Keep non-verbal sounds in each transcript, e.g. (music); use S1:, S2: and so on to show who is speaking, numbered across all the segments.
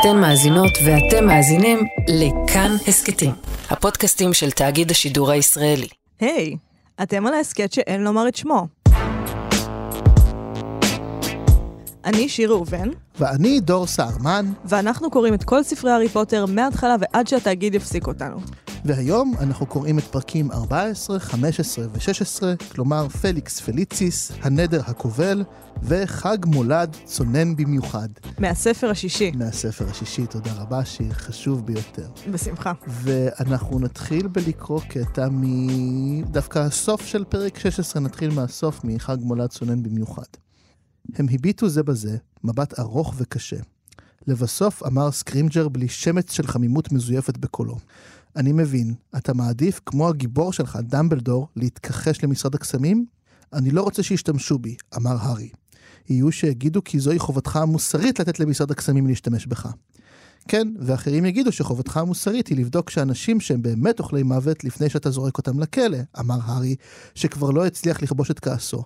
S1: אתן מאזינות ואתם מאזינים לכאן הסכתים, הפודקאסטים של תאגיד השידור הישראלי.
S2: היי, hey, אתם על ההסכת שאין לומר את שמו. אני שיר ראובן.
S3: ואני דור סהרמן.
S2: ואנחנו קוראים את כל ספרי הארי פוטר מההתחלה ועד שהתאגיד יפסיק אותנו.
S3: והיום אנחנו קוראים את פרקים 14, 15 ו-16, כלומר פליקס פליציס, הנדר הכובל, וחג מולד צונן במיוחד.
S2: מהספר השישי.
S3: מהספר השישי, תודה רבה, שיר חשוב ביותר.
S2: בשמחה.
S3: ואנחנו נתחיל בלקרוא קטע מ... דווקא הסוף של פרק 16, נתחיל מהסוף, מחג מולד צונן במיוחד. הם הביטו זה בזה, מבט ארוך וקשה. לבסוף אמר סקרימג'ר בלי שמץ של חמימות מזויפת בקולו. אני מבין, אתה מעדיף, כמו הגיבור שלך, דמבלדור, להתכחש למשרד הקסמים? אני לא רוצה שישתמשו בי, אמר הארי. יהיו שיגידו כי זוהי חובתך המוסרית לתת למשרד הקסמים להשתמש בך. כן, ואחרים יגידו שחובתך המוסרית היא לבדוק שאנשים שהם באמת אוכלי מוות לפני שאתה זורק אותם לכלא, אמר הארי, שכבר לא הצליח לכבוש את כעסו.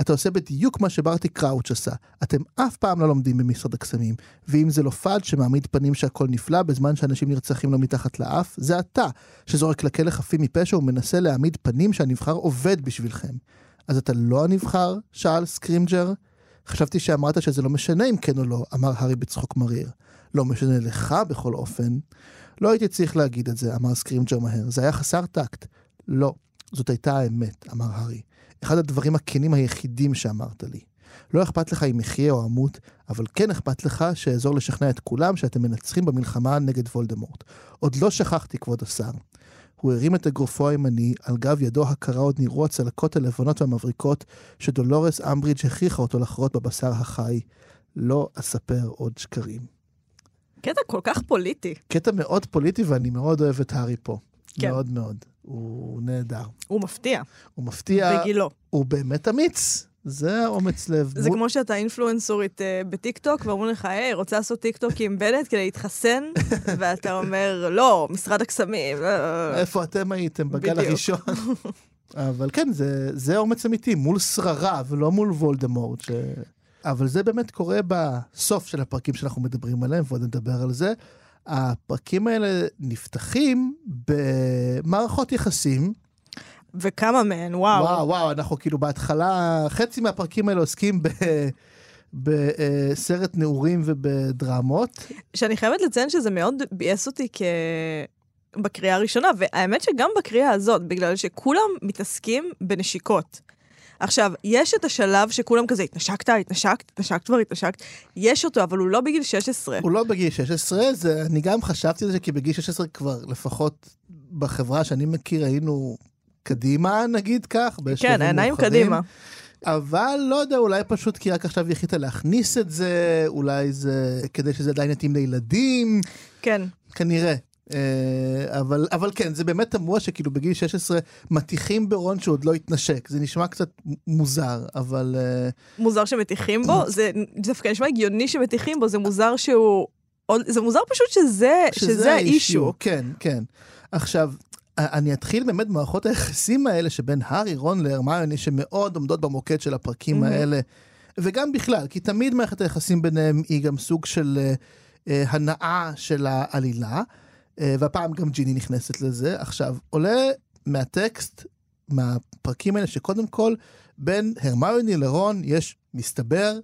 S3: אתה עושה בדיוק מה שברטי קראוץ' עשה. אתם אף פעם לא לומדים במשרד הקסמים. ואם זה לא פאד שמעמיד פנים שהכל נפלא בזמן שאנשים נרצחים לו מתחת לאף, זה אתה, שזורק לכלא חפים מפשע ומנסה להעמיד פנים שהנבחר עובד בשבילכם. אז אתה לא הנבחר? שאל סקרימג'ר. חשבתי שאמרת שזה לא משנה אם כן או לא, אמר הארי בצחוק מריר. לא משנה לך בכל אופן. לא הייתי צריך להגיד את זה, אמר סקרימג'ר מהר. זה היה חסר טקט. לא, זאת הייתה האמת, אמר הארי. אחד הדברים הכנים היחידים שאמרת לי. לא אכפת לך אם אחיה או אמות, אבל כן אכפת לך שאעזור לשכנע את כולם שאתם מנצחים במלחמה נגד וולדמורט. עוד לא שכחתי, כבוד השר. הוא הרים את אגרופו הימני, על גב ידו הקרה עוד נראו הצלקות הלבנות והמבריקות שדולורס אמברידג' הכריחה אותו לחרות בבשר החי. לא אספר עוד שקרים.
S2: קטע כל כך פוליטי.
S3: קטע מאוד פוליטי, ואני מאוד אוהב את הארי פה. כן. מאוד מאוד. הוא נהדר.
S2: הוא מפתיע.
S3: הוא מפתיע.
S2: בגילו.
S3: הוא באמת אמיץ. זה אומץ לב.
S2: זה כמו שאתה אינפלואנסרית אה, בטיקטוק, ואומרים לך, היי, רוצה לעשות טיקטוק עם בנט כדי להתחסן? (laughs) ואתה אומר, לא, משרד הקסמים.
S3: לא. איפה אתם הייתם בגל בדיוק. הראשון? (laughs) אבל כן, זה, זה אומץ אמיתי, מול שררה ולא מול וולדמורט. ש... אבל זה באמת קורה בסוף של הפרקים שאנחנו מדברים עליהם, ועוד נדבר על זה. הפרקים האלה נפתחים במערכות יחסים.
S2: וכמה מהן, וואו.
S3: וואו, וואו, אנחנו כאילו בהתחלה, חצי מהפרקים האלה עוסקים ב... בסרט נעורים ובדרמות.
S2: שאני חייבת לציין שזה מאוד ביאס אותי כ... בקריאה הראשונה, והאמת שגם בקריאה הזאת, בגלל שכולם מתעסקים בנשיקות. עכשיו, יש את השלב שכולם כזה, התנשקת, התנשקת, התנשקת כבר, התנשקת, יש אותו, אבל הוא לא בגיל 16.
S3: הוא לא בגיל 16, זה, אני גם חשבתי על זה, כי בגיל 16 כבר, לפחות בחברה שאני מכיר, היינו קדימה, נגיד כך,
S2: כן, העיניים קדימה.
S3: אבל לא יודע, אולי פשוט כי רק עכשיו החליטה להכניס את זה, אולי זה כדי שזה עדיין יתאים לילדים.
S2: כן.
S3: כנראה. אה, אבל, אבל כן, זה באמת תמוה שכאילו בגיל 16 מטיחים ברון שהוא עוד לא התנשק. זה נשמע קצת מוזר, אבל... אה,
S2: מוזר שמטיחים בו? (coughs) זה דווקא נשמע הגיוני שמטיחים בו, זה מוזר שהוא... זה מוזר פשוט שזה, שזה, שזה האישו.
S3: כן, כן. עכשיו, אני אתחיל באמת במערכות היחסים האלה שבין הארי, רון להרמיוני, שמאוד עומדות במוקד של הפרקים mm-hmm. האלה, וגם בכלל, כי תמיד מערכת היחסים ביניהם היא גם סוג של uh, הנאה של העלילה. אה, והפעם גם ג'יני נכנסת לזה. עכשיו, עולה מהטקסט, מהפרקים האלה, שקודם כל, בין הרמיוני לרון יש, מסתבר,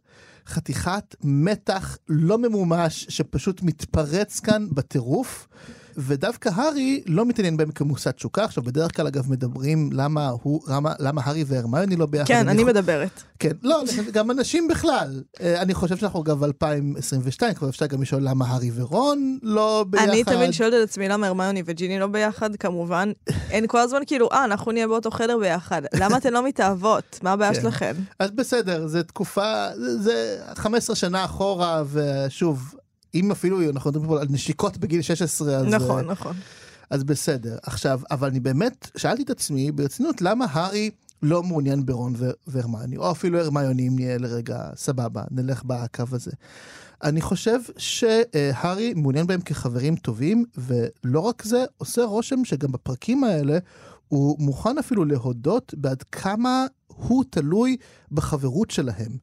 S3: חתיכת מתח לא ממומש שפשוט מתפרץ כאן בטירוף. ודווקא הארי לא מתעניין בהם כמושא תשוקה. עכשיו, בדרך כלל, אגב, מדברים למה הוא, למה, למה הארי והרמיוני לא ביחד.
S2: כן, אני, אני מדברת.
S3: כן, לא, (laughs) גם אנשים בכלל. אה, אני חושב שאנחנו גם ב-2022, כבר אפשר גם לשאול למה הארי ורון לא ביחד.
S2: אני תמיד שואלת את עצמי למה הרמיוני וג'יני לא ביחד, כמובן. (laughs) אין כל הזמן כאילו, אה, אנחנו נהיה באותו חדר ביחד. למה אתן לא מתאהבות? מה הבעיה כן. שלכם?
S3: אז בסדר, זו תקופה, זה 15 שנה אחורה, ושוב, אם אפילו אנחנו מדברים פה על נשיקות בגיל 16, אז...
S2: נכון, uh, נכון.
S3: אז בסדר. עכשיו, אבל אני באמת שאלתי את עצמי ברצינות, למה הארי לא מעוניין ברון והרמיוני, או אפילו הרמיוני, אם נהיה לרגע סבבה, נלך בקו הזה. אני חושב שהארי מעוניין בהם כחברים טובים, ולא רק זה, עושה רושם שגם בפרקים האלה הוא מוכן אפילו להודות בעד כמה הוא תלוי בחברות שלהם.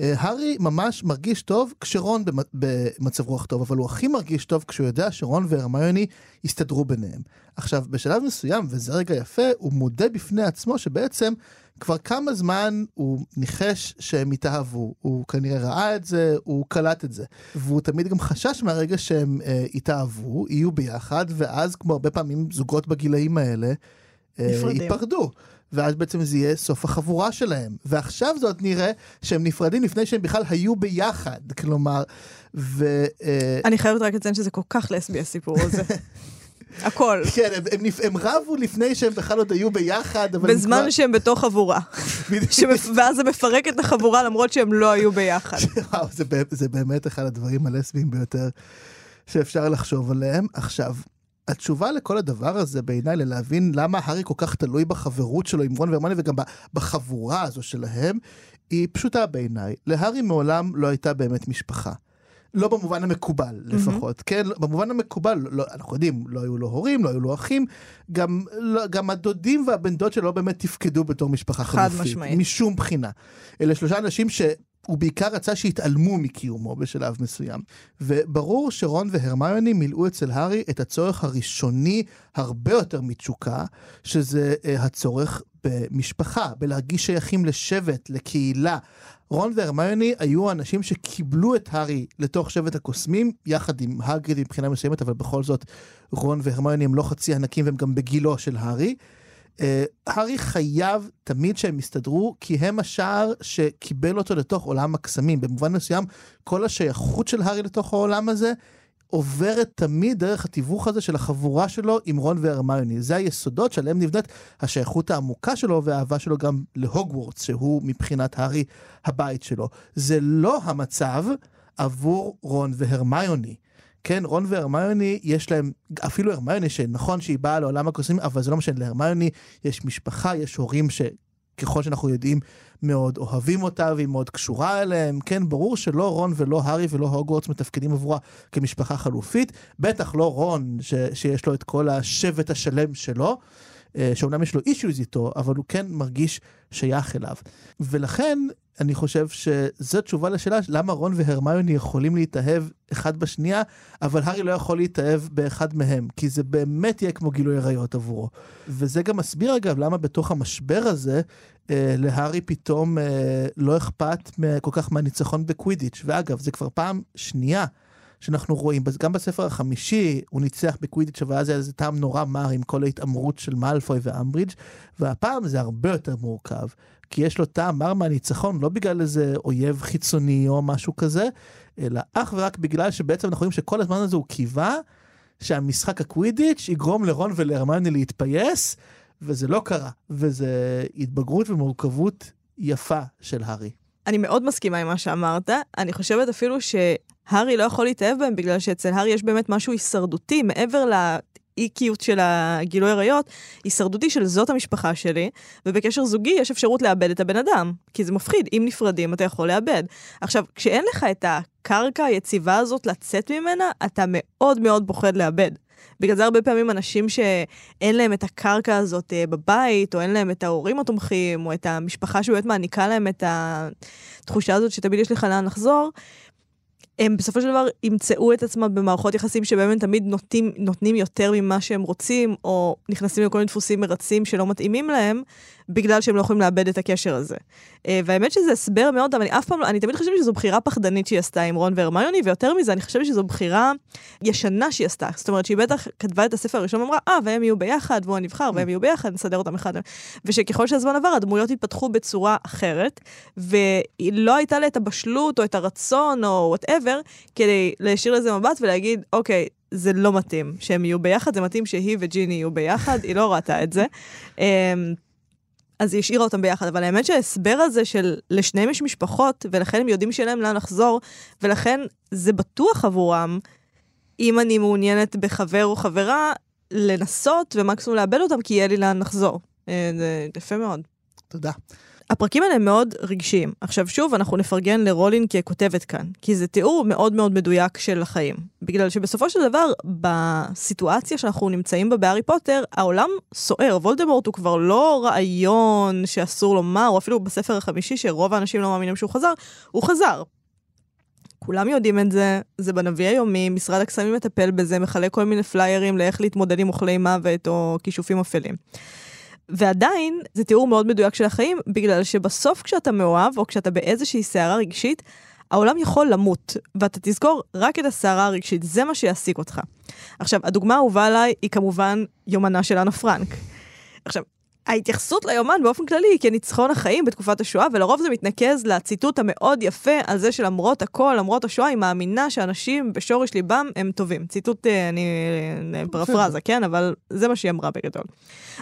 S3: אה, הארי ממש מרגיש טוב כשרון במ- במצב רוח טוב, אבל הוא הכי מרגיש טוב כשהוא יודע שרון והרמיוני יסתדרו ביניהם. עכשיו, בשלב מסוים, וזה רגע יפה, הוא מודה בפני עצמו שבעצם כבר כמה זמן הוא ניחש שהם יתאהבו. הוא כנראה ראה את זה, הוא קלט את זה. והוא תמיד גם חשש מהרגע שהם אה, יתאהבו, יהיו ביחד, ואז, כמו הרבה פעמים זוגות בגילאים האלה, אה. ייפרדו. ואז בעצם זה יהיה סוף החבורה שלהם. ועכשיו זאת נראה שהם נפרדים לפני שהם בכלל היו ביחד. כלומר, ו... אה,
S2: אני חייבת רק לציין שזה כל כך לסבי הסיפור הזה. (laughs) הכל.
S3: כן, הם, הם, נפ- הם רבו לפני שהם בכלל עוד היו ביחד, אבל הם
S2: בזמן שהם בתוך חבורה. (laughs) שמפ- ואז זה מפרק את החבורה למרות שהם לא היו ביחד. (laughs)
S3: וואו, זה, זה באמת אחד הדברים הלסביים ביותר שאפשר לחשוב עליהם. עכשיו, התשובה לכל הדבר הזה בעיניי, ללהבין למה הארי כל כך תלוי בחברות שלו עם רון והרמוני וגם בחבורה הזו שלהם, היא פשוטה בעיניי. להארי מעולם לא הייתה באמת משפחה. לא במובן המקובל לפחות, mm-hmm. כן? במובן המקובל, לא, אנחנו יודעים, לא היו לו הורים, לא היו לו אחים, גם, לא, גם הדודים והבן דוד שלו לא באמת תפקדו בתור משפחה
S2: חד
S3: חלופית.
S2: משמעית.
S3: משום בחינה. אלה שלושה אנשים שהוא בעיקר רצה שיתעלמו מקיומו בשלב מסוים. וברור שרון והרמיוני מילאו אצל הארי את הצורך הראשוני הרבה יותר מתשוקה, שזה אה, הצורך במשפחה, בלהרגיש שייכים לשבט, לקהילה. רון והרמיוני היו האנשים שקיבלו את הארי לתוך שבט הקוסמים, יחד עם הגריד מבחינה מסוימת, אבל בכל זאת רון והרמיוני הם לא חצי ענקים והם גם בגילו של הארי. אה, הארי חייב תמיד שהם יסתדרו, כי הם השער שקיבל אותו לתוך עולם הקסמים. במובן מסוים, כל השייכות של הארי לתוך העולם הזה עוברת תמיד דרך התיווך הזה של החבורה שלו עם רון והרמיוני. זה היסודות שעליהם נבנית השייכות העמוקה שלו והאהבה שלו גם להוגוורטס, שהוא מבחינת הארי הבית שלו. זה לא המצב עבור רון והרמיוני. כן, רון והרמיוני, יש להם, אפילו הרמיוני, שנכון שהיא באה לעולם הקוסמים, אבל זה לא משנה, להרמיוני יש משפחה, יש הורים שככל שאנחנו יודעים, מאוד אוהבים אותה והיא מאוד קשורה אליהם. כן, ברור שלא רון ולא הארי ולא הוגוורטס מתפקדים עבורה כמשפחה חלופית, בטח לא רון, ש, שיש לו את כל השבט השלם שלו. אה, שאומנם יש לו אישיוז איתו, אבל הוא כן מרגיש שייך אליו. ולכן, אני חושב שזו תשובה לשאלה למה רון והרמיוני יכולים להתאהב אחד בשנייה, אבל הארי לא יכול להתאהב באחד מהם, כי זה באמת יהיה כמו גילוי עריות עבורו. וזה גם מסביר אגב למה בתוך המשבר הזה, אה, להארי פתאום אה, לא אכפת כל כך מהניצחון בקווידיץ'. ואגב, זה כבר פעם שנייה. שאנחנו רואים, גם בספר החמישי הוא ניצח בקווידיץ', אבל אז היה איזה טעם נורא מר עם כל ההתעמרות של מאלפוי ואמברידג', והפעם זה הרבה יותר מורכב, כי יש לו טעם מר מהניצחון, לא בגלל איזה אויב חיצוני או משהו כזה, אלא אך ורק בגלל שבעצם אנחנו רואים שכל הזמן הזה הוא קיווה שהמשחק הקווידיץ' יגרום לרון ולהרמיוני להתפייס, וזה לא קרה, וזה התבגרות ומורכבות יפה של הארי.
S2: אני מאוד מסכימה עם מה שאמרת. אני חושבת אפילו שהארי לא יכול להתאהב בהם, בגלל שאצל הארי יש באמת משהו הישרדותי, מעבר לאי-קיות של הגילוי עריות, הישרדותי של זאת המשפחה שלי, ובקשר זוגי יש אפשרות לאבד את הבן אדם, כי זה מפחיד, אם נפרדים אתה יכול לאבד. עכשיו, כשאין לך את הקרקע היציבה הזאת לצאת ממנה, אתה מאוד מאוד פוחד לאבד. בגלל זה הרבה פעמים אנשים שאין להם את הקרקע הזאת אה, בבית, או אין להם את ההורים התומכים, או את המשפחה שבאמת מעניקה להם את התחושה הזאת שתמיד יש לך לאן לחזור, הם בסופו של דבר ימצאו את עצמם במערכות יחסים שבהם הם תמיד נותנים, נותנים יותר ממה שהם רוצים, או נכנסים לכל מיני דפוסים מרצים שלא מתאימים להם, בגלל שהם לא יכולים לאבד את הקשר הזה. אה, והאמת שזה הסבר מאוד, אבל אני אף פעם לא, אני תמיד חושבת שזו בחירה פחדנית שהיא עשתה עם רון והרמיוני, ויותר מזה, אני חושבת שזו בחירה ישנה שהיא עשתה. זאת אומרת שהיא בטח כתבה את הספר הראשון ואמרה, אה, והם יהיו ביחד, והוא הנבחר, והם יהיו ביחד, נסדר אותם אחד. ושככל שהזמן עבר, הדמויות התפתחו בצורה אחרת, ולא הייתה לה את הבשלות, או את הרצון, או וואטאבר, כדי להשאיר לזה מבט ולהגיד, אוקיי, זה לא מתאים שהם יהיו ביחד, זה מתאים שהיא וג'יני יהיו ביחד, היא לא ראתה את זה. אז היא השאירה אותם ביחד, אבל האמת שההסבר הזה של לשניהם יש משפחות, ולכן הם יודעים שאין להם לאן לחזור, ולכן זה בטוח עבורם, אם אני מעוניינת בחבר או חברה, לנסות ומקסימום לאבד אותם, כי יהיה לי לאן לחזור. אה, זה יפה מאוד.
S3: תודה.
S2: הפרקים האלה מאוד רגשיים. עכשיו שוב, אנחנו נפרגן לרולין ככותבת כאן, כי זה תיאור מאוד מאוד מדויק של החיים. בגלל שבסופו של דבר, בסיטואציה שאנחנו נמצאים בה בהארי פוטר, העולם סוער. וולדמורט הוא כבר לא רעיון שאסור לומר, או אפילו בספר החמישי, שרוב האנשים לא מאמינים שהוא חזר, הוא חזר. כולם יודעים את זה, זה בנביא היומי, משרד הקסמים מטפל בזה, מחלק כל מיני פליירים לאיך להתמודד עם אוכלי מוות או כישופים אפלים. ועדיין, זה תיאור מאוד מדויק של החיים, בגלל שבסוף כשאתה מאוהב, או כשאתה באיזושהי סערה רגשית, העולם יכול למות, ואתה תזכור רק את הסערה הרגשית, זה מה שיעסיק אותך. עכשיו, הדוגמה האהובה עליי היא כמובן יומנה של אנה פרנק. עכשיו, ההתייחסות ליומן באופן כללי היא כניצחון החיים בתקופת השואה, ולרוב זה מתנקז לציטוט המאוד יפה על זה שלמרות הכל, למרות השואה, היא מאמינה שאנשים בשורש ליבם הם טובים. ציטוט, אה, אני אה, פרפרזה, כן? אבל זה מה שהיא אמרה בגדול.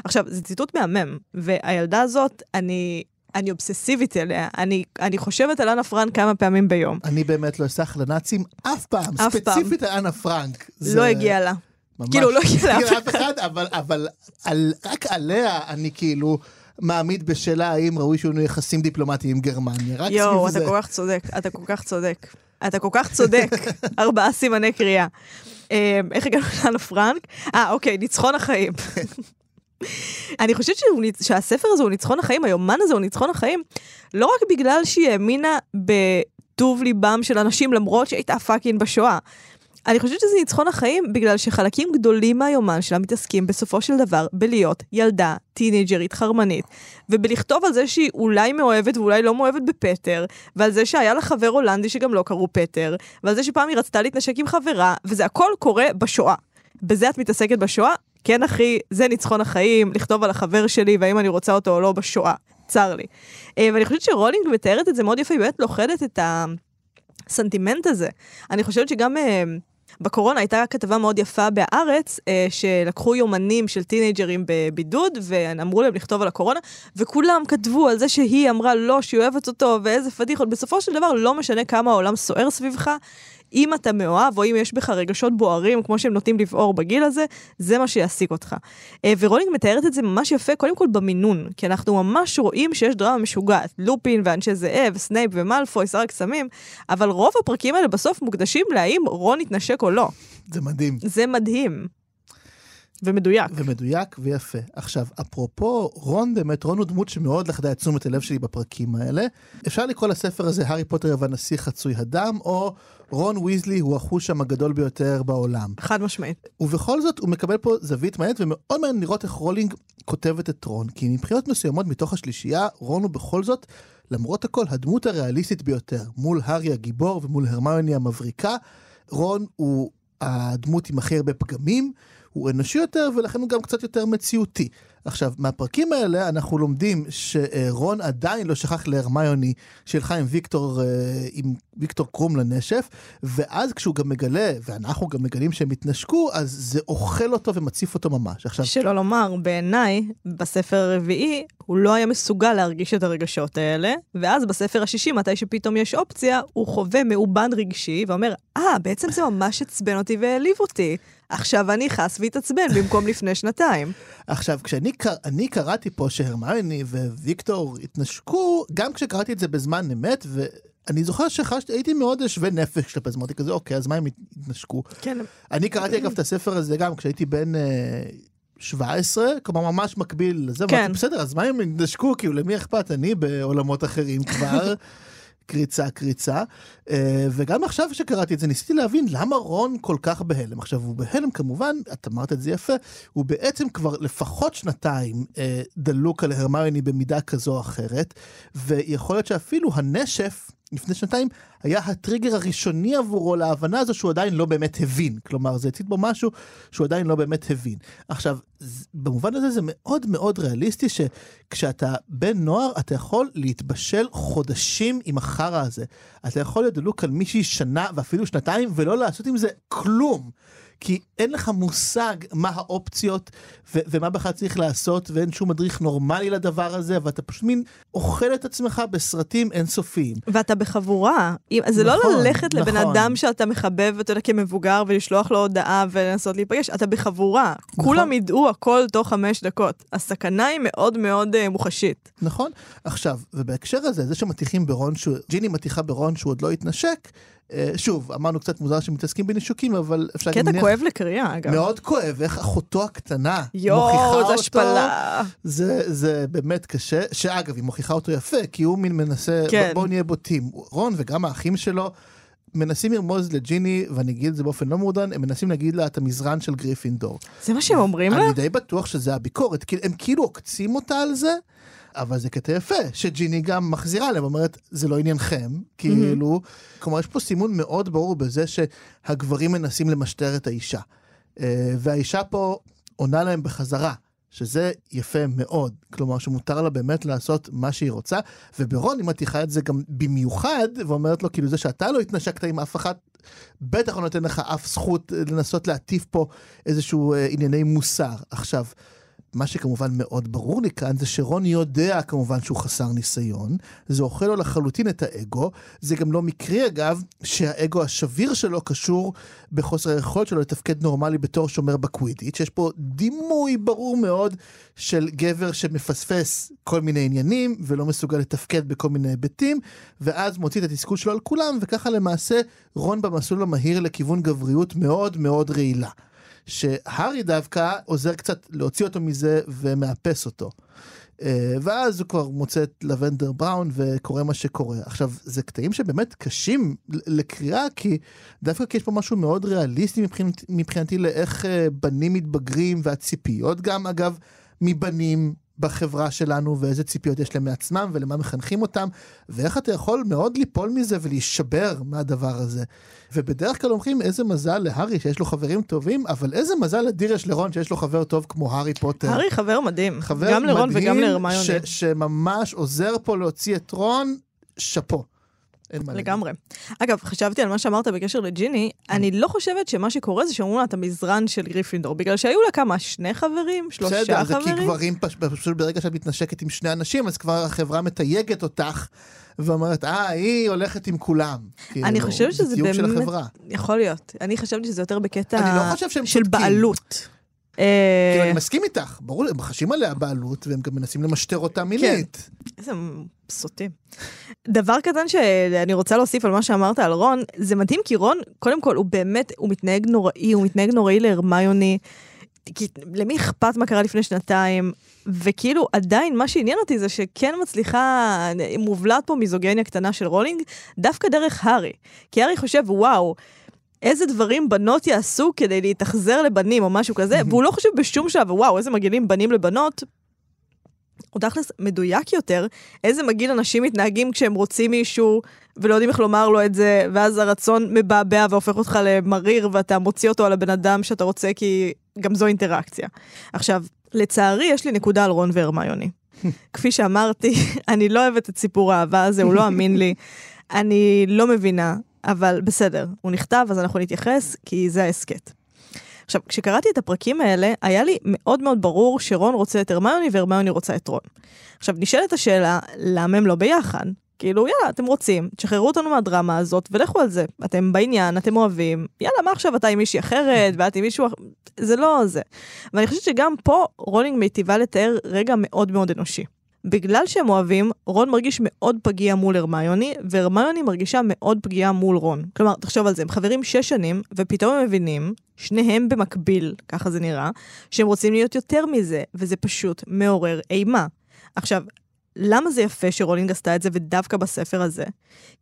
S2: עכשיו, זה ציטוט מהמם, והילדה הזאת, אני... אני אובססיבית אליה, אני, אני חושבת על אנה פרנק כמה פעמים ביום.
S3: אני באמת לא אסח לנאצים אף פעם,
S2: אף
S3: ספציפית על אנה פרנק.
S2: לא הגיע לה.
S3: ממש.
S2: כאילו, לא הגיע לאף
S3: לאף אחד, אבל, אבל על, רק עליה אני כאילו מעמיד בשאלה האם ראוי שיהיו לנו יחסים דיפלומטיים עם גרמניה. רק
S2: יואו,
S3: סביב
S2: אתה
S3: זה.
S2: כל כך צודק, אתה כל כך צודק. אתה כל כך צודק. (laughs) ארבעה סימני קריאה. אה, איך הגענו לאנה פרנק? אה, אוקיי, ניצחון החיים. (laughs) אני חושבת שהוא, שהספר הזה הוא ניצחון החיים, היומן הזה הוא ניצחון החיים, לא רק בגלל שהיא האמינה בטוב ליבם של אנשים למרות שהייתה fucking בשואה. אני חושבת שזה ניצחון החיים בגלל שחלקים גדולים מהיומן שלה מתעסקים בסופו של דבר בלהיות ילדה טינאייג'רית חרמנית, ובלכתוב על זה שהיא אולי מאוהבת ואולי לא מאוהבת בפטר, ועל זה שהיה לה חבר הולנדי שגם לא קראו פטר, ועל זה שפעם היא רצתה להתנשק עם חברה, וזה הכל קורה בשואה. בזה את מתעסקת בשואה? כן אחי, זה ניצחון החיים, לכתוב על החבר שלי והאם אני רוצה אותו או לא בשואה. צר לי. אה, ואני חושבת שרולינג מתארת את זה מאוד יפה, היא באמת לוכדת את הסנטימנט הזה. אני חושבת שגם אה, בקורונה הייתה כתבה מאוד יפה בהארץ, אה, שלקחו יומנים של טינג'רים בבידוד, ואמרו להם לכתוב על הקורונה, וכולם כתבו על זה שהיא אמרה לא, שהיא אוהבת אותו, ואיזה פדיחות. בסופו של דבר, לא משנה כמה העולם סוער סביבך, אם אתה מאוהב, או אם יש בך רגשות בוערים, כמו שהם נוטים לבעור בגיל הזה, זה מה שיעסיק אותך. אה, ורולינג מתארת את זה ממש יפה, קודם כל במינון, כי אנחנו ממש רואים שיש דרמה משוגעת, לופין ואנשי זאב, סנייפ ומלפוי, שר הקסמים, אבל רוב הפרקים האלה בסוף מוקדשים להאם רון יתנשק או לא.
S3: זה מדהים.
S2: זה מדהים. ומדויק.
S3: ומדויק ויפה. עכשיו, אפרופו רון, באמת, רון הוא דמות שמאוד לכדה את תשומת הלב שלי בפרקים האלה. אפשר לקרוא לספר הזה הארי פוטר והנסיך חצוי הדם, או רון ויזלי הוא החושם הגדול ביותר בעולם.
S2: חד משמעית.
S3: ובכל זאת, הוא מקבל פה זווית מעניינת, ומאוד מעניין לראות איך רולינג כותבת את רון. כי מבחינות מסוימות מתוך השלישייה, רון הוא בכל זאת, למרות הכל, הדמות הריאליסטית ביותר. מול הארי הגיבור ומול הרמיוני המבריקה, רון הוא הדמות עם הכי הרבה פגמים, הוא אנושי יותר, ולכן הוא גם קצת יותר מציאותי. עכשיו, מהפרקים האלה אנחנו לומדים שרון עדיין לא שכח להרמיוני שהלכה עם ויקטור, אה, עם ויקטור קרום לנשף, ואז כשהוא גם מגלה, ואנחנו גם מגלים שהם התנשקו, אז זה אוכל אותו ומציף אותו ממש. עכשיו,
S2: שלא לומר, בעיניי, בספר הרביעי, הוא לא היה מסוגל להרגיש את הרגשות האלה, ואז בספר השישי, מתי שפתאום יש אופציה, הוא חווה מאובן רגשי, ואומר, אה, בעצם זה ממש עצבן אותי והעליב אותי. עכשיו אני חס והתעצבן במקום לפני שנתיים.
S3: עכשיו, כשאני קר... אני קראתי פה שהרמיוני וויקטור התנשקו, גם כשקראתי את זה בזמן אמת, ואני זוכר שחשתי, הייתי מאוד שווה נפש כלפי זה, אמרתי כזה, אוקיי, אז מה הם התנשקו?
S2: כן,
S3: אני קראתי אגב את הספר הזה גם כשהייתי בן אה, 17, כלומר ממש מקביל לזה,
S2: כן.
S3: אמרתי, בסדר, אז מה הם התנשקו? כאילו, למי אכפת? אני בעולמות אחרים כבר. (laughs) קריצה קריצה. אה, וגם עכשיו שקראתי את זה ניסיתי להבין למה רון כל כך בהלם. עכשיו הוא בהלם כמובן את אמרת את זה יפה הוא בעצם כבר לפחות שנתיים אה, דלוק על הרמיוני במידה כזו או אחרת ויכול להיות שאפילו הנשף לפני שנתיים היה הטריגר הראשוני עבורו להבנה הזו שהוא עדיין לא באמת הבין. כלומר, זה הצית בו משהו שהוא עדיין לא באמת הבין. עכשיו, במובן הזה זה מאוד מאוד ריאליסטי שכשאתה בן נוער, אתה יכול להתבשל חודשים עם החרא הזה. אתה יכול להיות דלוק על מישהי שנה ואפילו שנתיים ולא לעשות עם זה כלום. כי אין לך מושג מה האופציות ו- ומה בכלל צריך לעשות ואין שום מדריך נורמלי לדבר הזה ואתה פשוט מין אוכל את עצמך בסרטים אינסופיים.
S2: ואתה בחבורה. זה לא
S3: נכון,
S2: ללכת לבן
S3: נכון.
S2: אדם שאתה מחבב, אתה יודע, כמבוגר, ולשלוח לו הודעה ולנסות להיפגש, אתה בחבורה.
S3: נכון.
S2: כולם ידעו הכל תוך חמש דקות. הסכנה היא מאוד מאוד אה, מוחשית.
S3: נכון? עכשיו, ובהקשר הזה, זה שמטיחים ברון, שהוא, ג'יני מטיחה ברון שהוא עוד לא התנשק, שוב, אמרנו קצת מוזר שמתעסקים בנישוקים, אבל אפשר גם
S2: קטע כואב לקריאה, אגב.
S3: מאוד כואב, איך אחותו הקטנה
S2: יואו,
S3: מוכיחה
S2: זו
S3: אותו.
S2: השפלה.
S3: זה, זה באמת קשה, שאגב, היא מוכיחה אותו יפה, כי הוא מין מנסה,
S2: כן.
S3: כן. בואו נהיה בוטים. רון וגם האחים שלו מנסים לרמוז לג'יני, ואני אגיד את זה באופן לא מעודן, הם מנסים להגיד לה את המזרן של גריפינדור.
S2: זה מה שהם אומרים לה?
S3: אני די בטוח שזה הביקורת, כי הם כאילו עוקצים אותה על זה, אבל זה קטע יפה, שג'יני גם מחזירה להם, אומרת, זה לא עניינכם, כאילו, כלומר, יש פה סימון מאוד ברור בזה שהגברים מנסים למשטר את האישה. אה, והאישה פה עונה להם בחזרה. שזה יפה מאוד, כלומר שמותר לה באמת לעשות מה שהיא רוצה, וברון היא מתיחה את זה גם במיוחד, ואומרת לו כאילו זה שאתה לא התנשקת עם אף אחת, בטח לא נותן לך אף זכות לנסות להטיף פה איזשהו אה, ענייני מוסר. עכשיו, מה שכמובן מאוד ברור לי כאן זה שרון יודע כמובן שהוא חסר ניסיון, זה אוכל לו לחלוטין את האגו, זה גם לא מקרי אגב שהאגו השביר שלו קשור בחוסר היכולת שלו לתפקד נורמלי בתור שומר בקווידיץ', יש פה דימוי ברור מאוד של גבר שמפספס כל מיני עניינים ולא מסוגל לתפקד בכל מיני היבטים, ואז מוציא את התסכול שלו על כולם, וככה למעשה רון במסלול המהיר לכיוון גבריות מאוד מאוד רעילה. שהארי דווקא עוזר קצת להוציא אותו מזה ומאפס אותו. אה, ואז הוא כבר מוצא את לבנדר בראון וקורה מה שקורה. עכשיו, זה קטעים שבאמת קשים לקריאה, כי דווקא כי יש פה משהו מאוד ריאליסטי מבחינת, מבחינתי לאיך אה, בנים מתבגרים, והציפיות גם, אגב, מבנים בחברה שלנו, ואיזה ציפיות יש להם מעצמם, ולמה מחנכים אותם, ואיך אתה יכול מאוד ליפול מזה ולהישבר מהדבר הזה. ובדרך כלל אומרים, איזה מזל להארי שיש לו חברים טובים, אבל איזה מזל אדיר יש לרון שיש לו חבר טוב כמו הארי פוטר.
S2: הארי חבר מדהים.
S3: חבר
S2: גם לרון
S3: מדהים
S2: וגם להרמיוני.
S3: ש- שממש עוזר פה להוציא את רון, שאפו. אין מה להגיד.
S2: לגמרי. אגב, חשבתי על מה שאמרת בקשר לג'יני, אני לא חושבת שמה שקורה זה שאומרים לה את המזרן של גריפינדור, בגלל שהיו לה כמה, שני חברים? שלושה
S3: בסדר, זה כי
S2: חברים?
S3: גברים, פש- פשוט ברגע שאת מתנשקת עם שני אנשים, אז כבר החברה מתייגת אותך, ואומרת, אה, היא הולכת עם כולם.
S2: אני
S3: כאילו,
S2: חושבת שזה
S3: זה תיוג של
S2: באמת-
S3: החברה.
S2: יכול להיות. אני חשבתי שזה יותר בקטע
S3: לא
S2: של
S3: צודקים.
S2: בעלות.
S3: כאילו,
S2: אה,
S3: אני מסכים איתך, ברור, הם חשים עליה בעלות, והם גם מנסים למשטר אותה מינית.
S2: איזה סוטים. דבר קטן שאני רוצה להוסיף על מה שאמרת על רון, זה מדהים כי רון, קודם כל, הוא באמת, הוא מתנהג נוראי, הוא מתנהג נוראי להרמיוני. כי למי אכפת מה קרה לפני שנתיים? וכאילו, עדיין, מה שעניין אותי זה שכן מצליחה, מובלעת פה מיזוגניה קטנה של רולינג, דווקא דרך הארי. כי הארי חושב, וואו, איזה דברים בנות יעשו כדי להתאכזר לבנים או משהו כזה, (laughs) והוא לא חושב בשום שלב, וואו, איזה מגעילים בנים לבנות. הוא תכלס מדויק יותר, איזה מגעיל אנשים מתנהגים כשהם רוצים מישהו ולא יודעים איך לומר לו את זה, ואז הרצון מבעבע והופך אותך למריר ואתה מוציא אותו על הבן אדם שאתה רוצה כי גם זו אינטראקציה. עכשיו, לצערי יש לי נקודה על רון והרמיוני. (laughs) כפי שאמרתי, (laughs) אני לא אוהבת את סיפור האהבה הזה, הוא לא אמין לי. אני לא מבינה, אבל בסדר, הוא נכתב אז אנחנו נתייחס, כי זה ההסכת. עכשיו, כשקראתי את הפרקים האלה, היה לי מאוד מאוד ברור שרון רוצה את הרמיוני והרמיוני רוצה את רון. עכשיו, נשאלת השאלה, למה הם לא ביחד? כאילו, יאללה, אתם רוצים, תשחררו אותנו מהדרמה הזאת ולכו על זה. אתם בעניין, אתם אוהבים, יאללה, מה עכשיו אתה עם מישהי אחרת ואת עם מישהו אחר? זה לא זה. ואני חושבת שגם פה רולינג מיטיבה לתאר רגע מאוד מאוד אנושי. בגלל שהם אוהבים, רון מרגיש מאוד פגיע מול הרמיוני, והרמיוני מרגישה מאוד פגיעה מול רון. כלומר, תחשוב על זה, הם חברים שש שנים, ופתאום הם מבינים, שניהם במקביל, ככה זה נראה, שהם רוצים להיות יותר מזה, וזה פשוט מעורר אימה. עכשיו, למה זה יפה שרולינג עשתה את זה, ודווקא בספר הזה?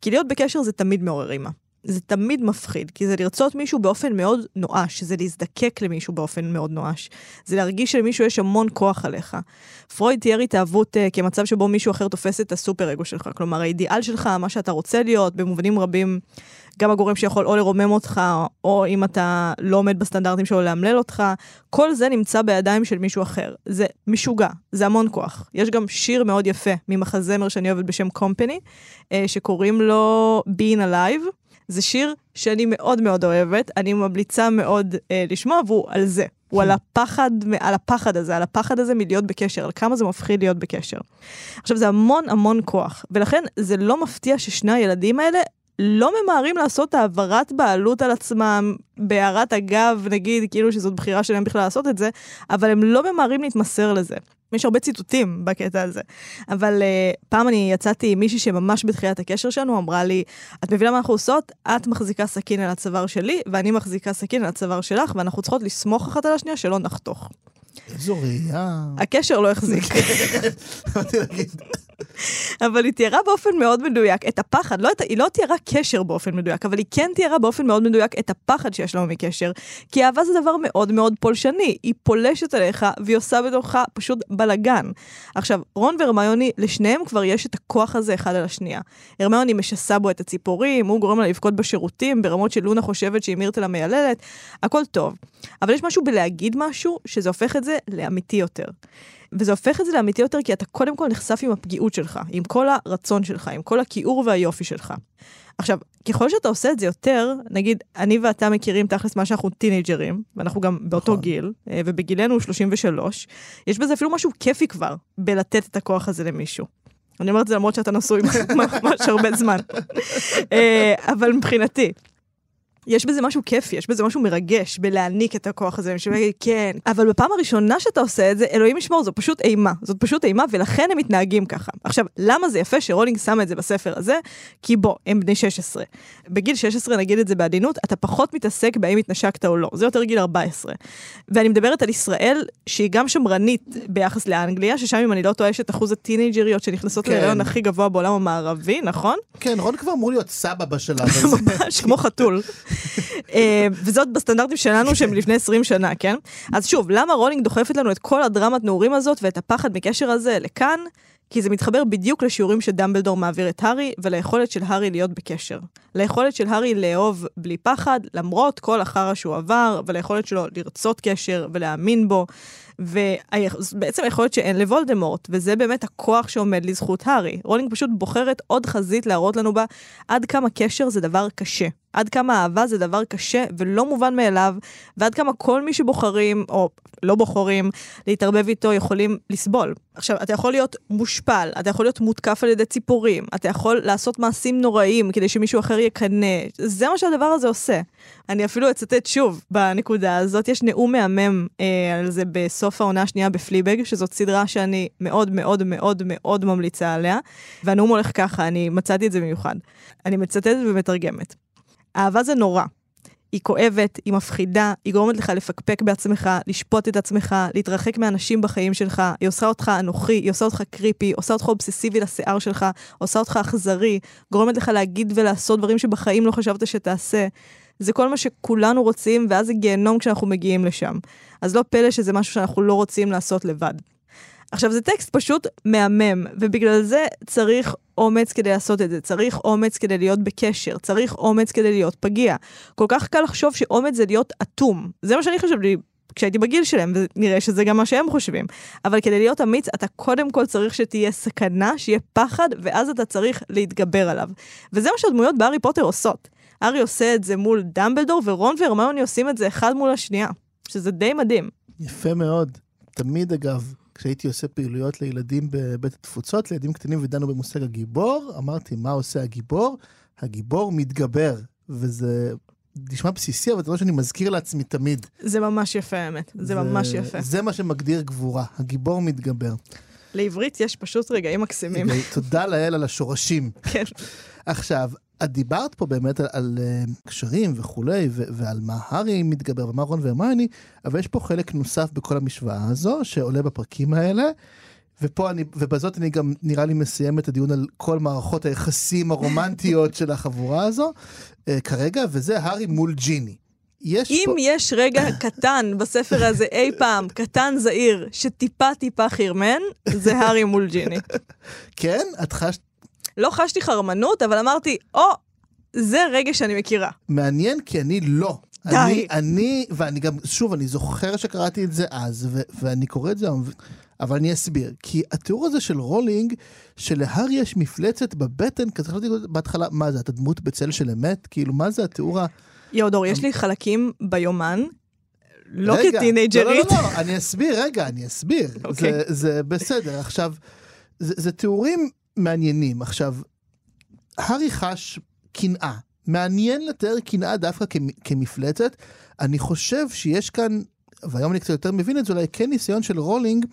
S2: כי להיות בקשר זה תמיד מעורר אימה. זה תמיד מפחיד, כי זה לרצות מישהו באופן מאוד נואש, זה להזדקק למישהו באופן מאוד נואש. זה להרגיש שלמישהו יש המון כוח עליך. פרויד תיאר התאהבות uh, כמצב שבו מישהו אחר תופס את הסופר אגו שלך. כלומר, האידיאל שלך, מה שאתה רוצה להיות, במובנים רבים, גם הגורם שיכול או לרומם אותך, או אם אתה לא עומד בסטנדרטים שלו, לאמלל אותך, כל זה נמצא בידיים של מישהו אחר. זה משוגע, זה המון כוח. יש גם שיר מאוד יפה ממחזמר שאני אוהבת בשם קומפני, uh, שקוראים לו Being Alive. זה שיר שאני מאוד מאוד אוהבת, אני ממליצה מאוד אה, לשמוע, והוא על זה. הוא על הפחד, על הפחד הזה, על הפחד הזה מלהיות בקשר, על כמה זה מפחיד להיות בקשר. עכשיו, זה המון המון כוח, ולכן זה לא מפתיע ששני הילדים האלה לא ממהרים לעשות העברת בעלות על עצמם בהערת אגב, נגיד, כאילו שזאת בחירה שלהם בכלל לעשות את זה, אבל הם לא ממהרים להתמסר לזה. יש הרבה ציטוטים בקטע הזה. אבל uh, פעם אני יצאתי עם מישהי שממש בתחילת הקשר שלנו אמרה לי, את מבינה מה אנחנו עושות? את מחזיקה סכין על הצוואר שלי, ואני מחזיקה סכין על הצוואר שלך, ואנחנו צריכות לסמוך אחת על השנייה שלא נחתוך.
S3: איזו ראייה.
S2: הקשר לא החזיק. (laughs) אבל היא תיארה באופן מאוד מדויק את הפחד, לא היא לא תיארה קשר באופן מדויק, אבל היא כן תיארה באופן מאוד מדויק את הפחד שיש לנו מקשר. כי אהבה זה דבר מאוד מאוד פולשני, היא פולשת עליך והיא עושה בתוכך פשוט בלאגן. עכשיו, רון והרמיוני, לשניהם כבר יש את הכוח הזה אחד על השנייה. הרמיוני משסה בו את הציפורים, הוא גורם לה לבכות בשירותים, ברמות שלונה חושבת שהיא מירטל המייללת, הכל טוב. אבל יש משהו בלהגיד משהו, שזה הופך את זה לאמיתי יותר. וזה הופך את זה לאמיתי יותר כי אתה קודם כל נחשף עם הפגיעות שלך, עם כל הרצון שלך, עם כל הכיעור והיופי שלך. עכשיו, ככל שאתה עושה את זה יותר, נגיד, אני ואתה מכירים תכלס מה שאנחנו טינג'רים, ואנחנו גם באותו
S3: נכון.
S2: גיל, אה, ובגילנו 33, יש בזה אפילו משהו כיפי כבר, בלתת את הכוח הזה למישהו. אני אומרת את זה למרות שאתה נשוי (laughs) ממש הרבה זמן. אה, אבל מבחינתי, יש בזה משהו כיפי, יש בזה משהו מרגש, בלהעניק את הכוח הזה, מישהו יגיד, כן. אבל בפעם הראשונה שאתה עושה את זה, אלוהים ישמור, זו פשוט אימה. זאת פשוט אימה, ולכן הם מתנהגים ככה. עכשיו, למה זה יפה שרולינג שמה את זה בספר הזה? כי בוא, הם בני 16. בגיל 16, נגיד את זה בעדינות, אתה פחות מתעסק בהאם התנשקת או לא. זה יותר גיל 14. ואני מדברת על ישראל, שהיא גם שמרנית ביחס לאנגליה, ששם, אם אני לא טועה, יש את אחוז הטינג'ריות שנכנסות
S3: כן.
S2: להיריון הכי גבוה בעולם המערבי, נכון?
S3: כן, רון כבר אמור להיות סבא בשלב (laughs) הזה.
S2: ממש כמו חתול. אה, וזאת בסטנדרטים שלנו שהם לפני 20 שנה, כן? אז שוב, למה רולינג דוחפת לנו את כל הדרמת נעורים הזאת ואת הפחד מקשר הזה לכאן? כי זה מתחבר בדיוק לשיעורים שדמבלדור מעביר את הארי, וליכולת של הארי להיות בקשר. ליכולת של הארי לאהוב בלי פחד, למרות כל החרא שהוא עבר, וליכולת שלו לרצות קשר ולהאמין בו. ובעצם היכולת שאין לוולדמורט, וזה באמת הכוח שעומד לזכות הארי. רולינג פשוט בוחרת עוד חזית להראות לנו בה עד כמה קשר זה דבר קשה. עד כמה אהבה זה דבר קשה ולא מובן מאליו, ועד כמה כל מי שבוחרים, או לא בוחרים, להתערבב איתו יכולים לסבול. עכשיו, אתה יכול להיות מושפל, אתה יכול להיות מותקף על ידי ציפורים, אתה יכול לעשות מעשים נוראים כדי שמישהו אחר יקנא, זה מה שהדבר הזה עושה. אני אפילו אצטט שוב בנקודה הזאת, יש נאום מהמם אה, על זה בסוף העונה השנייה בפליבג, שזאת סדרה שאני מאוד מאוד מאוד מאוד ממליצה עליה, והנאום הולך ככה, אני מצאתי את זה במיוחד. אני מצטטת ומתרגמת. אהבה זה נורא. היא כואבת, היא מפחידה, היא גורמת לך לפקפק בעצמך, לשפוט את עצמך, להתרחק מאנשים בחיים שלך, היא עושה אותך אנוכי, היא עושה אותך קריפי, עושה אותך אובססיבי לשיער שלך, עושה אותך אכזרי, גורמת לך להגיד ולעשות דברים שבחיים לא חשבת שתעשה. זה כל מה שכולנו רוצים, ואז זה גיהנום כשאנחנו מגיעים לשם. אז לא פלא שזה משהו שאנחנו לא רוצים לעשות לבד. עכשיו, זה טקסט פשוט מהמם, ובגלל זה צריך אומץ כדי לעשות את זה, צריך אומץ כדי להיות בקשר, צריך אומץ כדי להיות פגיע. כל כך קל לחשוב שאומץ זה להיות אטום. זה מה שאני חשבתי כשהייתי בגיל שלהם, ונראה שזה גם מה שהם חושבים. אבל כדי להיות אמיץ, אתה קודם כל צריך שתהיה סכנה, שיהיה פחד, ואז אתה צריך להתגבר עליו. וזה מה שהדמויות בהארי פוטר עושות. הארי עושה את זה מול דמבלדור, ורון והרמיוני עושים את זה אחד מול השנייה, שזה די מדהים.
S3: יפה מאוד. תמיד, אגב, כשהייתי עושה פעילויות לילדים בבית התפוצות, לילדים קטנים ודנו במושג הגיבור, אמרתי, מה עושה הגיבור? הגיבור מתגבר, וזה נשמע בסיסי, אבל זה מה שאני מזכיר לעצמי תמיד.
S2: זה ממש יפה, האמת. זה ממש יפה.
S3: זה מה שמגדיר גבורה, הגיבור מתגבר.
S2: לעברית יש פשוט רגעים מקסימים.
S3: תודה לאל על השורשים.
S2: כן.
S3: עכשיו, את דיברת פה באמת על, על uh, קשרים וכולי, ו- ועל מה הארי מתגבר ומה רון והרמייני, אבל יש פה חלק נוסף בכל המשוואה הזו, שעולה בפרקים האלה. ופה אני, ובזאת אני גם נראה לי מסיים את הדיון על כל מערכות היחסים הרומנטיות של החבורה הזו uh, כרגע, וזה הארי מול ג'יני. יש
S2: אם
S3: פה...
S2: יש רגע קטן בספר הזה אי פעם, קטן זעיר, שטיפה טיפה חרמן, זה הארי מול ג'יני.
S3: כן? את חשת...
S2: לא חשתי חרמנות, אבל אמרתי, או, זה רגע שאני מכירה.
S3: מעניין, כי אני לא.
S2: די.
S3: אני, אני, ואני גם, שוב, אני זוכר שקראתי את זה אז, ו- ואני קורא את זה היום, אבל אני אסביר. כי התיאור הזה של רולינג, שלהארי יש מפלצת בבטן, כזה חשבתי בהתחלה, מה זה, אתה דמות בצל של אמת? כאילו, מה זה התיאור ה...
S2: יאודור, יש לי חלקים ביומן, לא כטינג'רית.
S3: לא, לא, לא, אני אסביר, רגע, אני אסביר.
S2: אוקיי.
S3: זה, בסדר. עכשיו, זה, זה תיאורים מעניינים. עכשיו, הארי חש קנאה. מעניין לתאר קנאה דווקא כמ- כמפלצת. אני חושב שיש כאן, והיום אני קצת יותר מבין את זה, אולי כן ניסיון של רולינג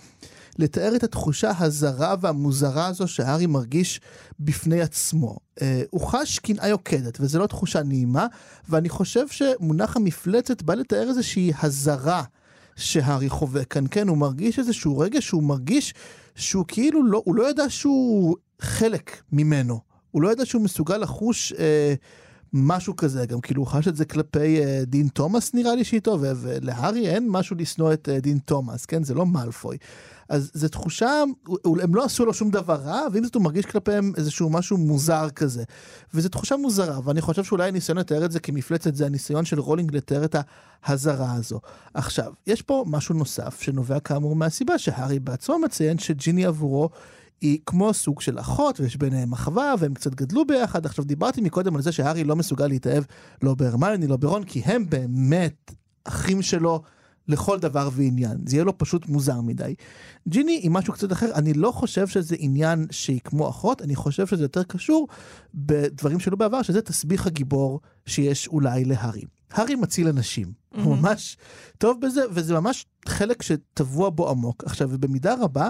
S3: לתאר את התחושה הזרה והמוזרה הזו שהארי מרגיש בפני עצמו. אה, הוא חש קנאה יוקדת, וזו לא תחושה נעימה, ואני חושב שמונח המפלצת בא לתאר איזושהי הזרה שהארי חווה כאן. כן, הוא מרגיש איזשהו רגע שהוא מרגיש שהוא כאילו לא, הוא לא ידע שהוא חלק ממנו. הוא לא ידע שהוא מסוגל לחוש... אה, משהו כזה, גם כאילו הוא חש את זה כלפי uh, דין תומאס נראה לי שאיתו, ולהארי אין משהו לשנוא את uh, דין תומאס, כן? זה לא מאלפוי. אז זו תחושה, הם לא עשו לו שום דבר רע, ועם זאת הוא מרגיש כלפיהם איזשהו משהו מוזר כזה. וזו תחושה מוזרה, ואני חושב שאולי הניסיון לתאר את זה כמפלצת זה הניסיון של רולינג לתאר את ההזרה הזו. עכשיו, יש פה משהו נוסף שנובע כאמור מהסיבה שהארי בעצמו מציין שג'יני עבורו היא כמו סוג של אחות, ויש ביניהם אחווה, והם קצת גדלו ביחד. עכשיו, דיברתי מקודם על זה שהארי לא מסוגל להתאהב לא בהרמיוני, לא ברון, כי הם באמת אחים שלו לכל דבר ועניין. זה יהיה לו פשוט מוזר מדי. ג'יני היא משהו קצת אחר, אני לא חושב שזה עניין שהיא כמו אחות, אני חושב שזה יותר קשור בדברים שלו בעבר, שזה תסביך הגיבור שיש אולי להארי. הארי מציל אנשים, mm-hmm. הוא ממש טוב בזה, וזה ממש חלק שטבוע בו עמוק. עכשיו, ובמידה רבה,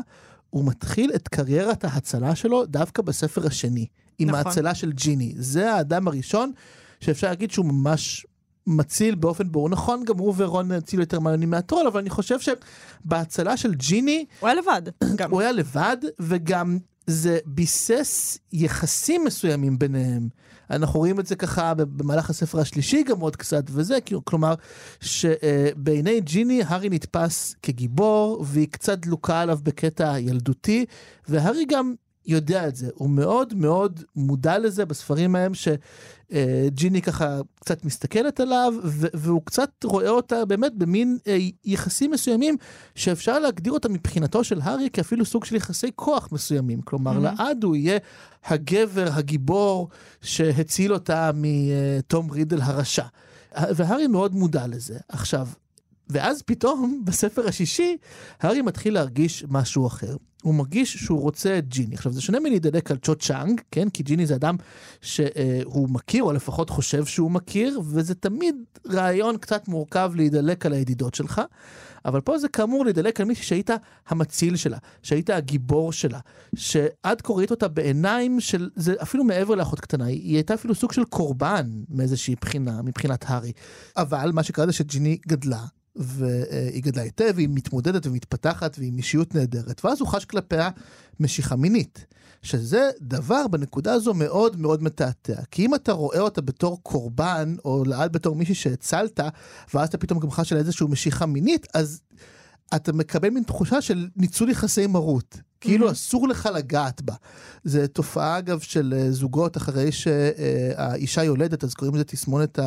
S3: הוא מתחיל את קריירת ההצלה שלו דווקא בספר השני, עם נכון. ההצלה של ג'יני. זה האדם הראשון שאפשר להגיד שהוא ממש מציל באופן ברור. נכון, גם הוא ורון הצילו יותר מעניינים מהטרול, אבל אני חושב שבהצלה של ג'יני...
S2: הוא היה לבד. גם.
S3: הוא היה לבד, וגם זה ביסס יחסים מסוימים ביניהם. אנחנו רואים את זה ככה במהלך הספר השלישי גם עוד קצת וזה, כלומר שבעיני ג'יני הארי נתפס כגיבור והיא קצת דלוקה עליו בקטע ילדותי, והארי גם יודע את זה, הוא מאוד מאוד מודע לזה בספרים ההם שג'יני ככה קצת מסתכלת עליו והוא קצת רואה אותה באמת במין אה, יחסים מסוימים שאפשר להגדיר אותה מבחינתו של הארי כאפילו סוג של יחסי כוח מסוימים, כלומר mm-hmm. לעד הוא יהיה הגבר, הגיבור שהציל אותה מתום רידל הרשע. והארי מאוד מודע לזה. עכשיו, ואז פתאום, (laughs) בספר השישי, הארי מתחיל להרגיש משהו אחר. הוא מרגיש שהוא רוצה את ג'יני. עכשיו, זה שונה מלהידלק על צ'ו צ'אנג, כן? כי ג'יני זה אדם שהוא מכיר, או לפחות חושב שהוא מכיר, וזה תמיד רעיון קצת מורכב להידלק על הידידות שלך. אבל פה זה כאמור להידלק על מישהי שהיית המציל שלה, שהיית הגיבור שלה, שעד כה ראית אותה בעיניים של, זה אפילו מעבר לאחות קטנה, היא הייתה אפילו סוג של קורבן מאיזושהי בחינה, מבחינת הארי. אבל מה שקרה זה שג'יני גדלה, והיא גדלה היטב, והיא מתמודדת ומתפתחת, והיא אישיות נהדרת, ואז הוא חש כלפיה משיכה מינית. שזה דבר בנקודה הזו מאוד מאוד מתעתע. כי אם אתה רואה אותה בתור קורבן, או לעד בתור מישהי שהצלת, ואז אתה פתאום גם חש על איזושהי משיכה מינית, אז אתה מקבל מין תחושה של ניצול יחסי מרות. כאילו. אסור לך לגעת בה. זה תופעה אגב של אה, זוגות אחרי שהאישה יולדת, אז קוראים לזה תסמונת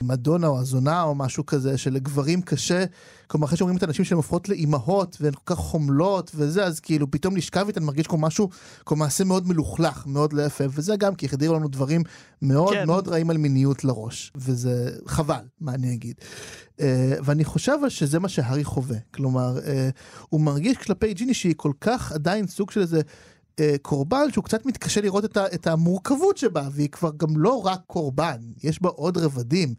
S3: המדונה או הזונה או משהו כזה, שלגברים קשה, כלומר אחרי שאומרים את הנשים שהן הופכות לאימהות והן כל כך חומלות וזה, אז כאילו פתאום לשכב איתן מרגיש כמו משהו, כמו מעשה מאוד מלוכלך, מאוד לא יפה, וזה גם כי החדירו לנו דברים מאוד כן. מאוד רעים על מיניות לראש, וזה חבל, מה אני אגיד. Uh, ואני חושב שזה מה שהארי חווה, כלומר, uh, הוא מרגיש כלפי ג'יני שהיא כל כך עדיין סוג של איזה אה, קורבן שהוא קצת מתקשה לראות את, ה, את המורכבות שבה, והיא כבר גם לא רק קורבן, יש בה עוד רבדים,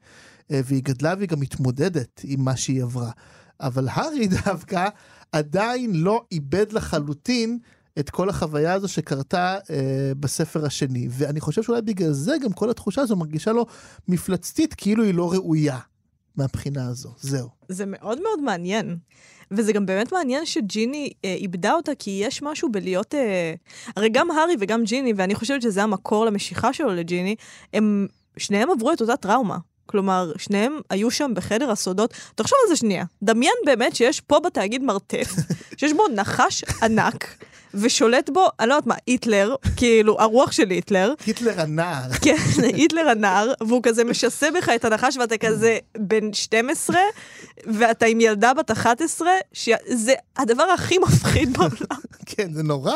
S3: והיא גדלה והיא גם מתמודדת עם מה שהיא עברה. אבל הארי (laughs) דווקא עדיין לא איבד לחלוטין את כל החוויה הזו שקרתה אה, בספר השני. ואני חושב שאולי בגלל זה גם כל התחושה הזו מרגישה לו מפלצתית, כאילו היא לא ראויה מהבחינה הזו. זהו.
S2: זה מאוד מאוד מעניין. וזה גם באמת מעניין שג'יני אה, איבדה אותה, כי יש משהו בלהיות... אה, הרי גם הארי וגם ג'יני, ואני חושבת שזה המקור למשיכה שלו לג'יני, הם שניהם עברו את אותה טראומה. כלומר, שניהם היו שם בחדר הסודות. תחשוב על זה שנייה. דמיין באמת שיש פה בתאגיד מרתף, (laughs) שיש בו נחש ענק, ושולט בו, אני לא יודעת מה, היטלר, כאילו, הרוח של היטלר.
S3: היטלר הנער.
S2: כן, היטלר הנער, והוא כזה משסה בך את הנחש, ואתה כזה בן 12, ואתה עם ילדה בת 11, שזה הדבר הכי מפחיד בעולם.
S3: כן, זה נורא,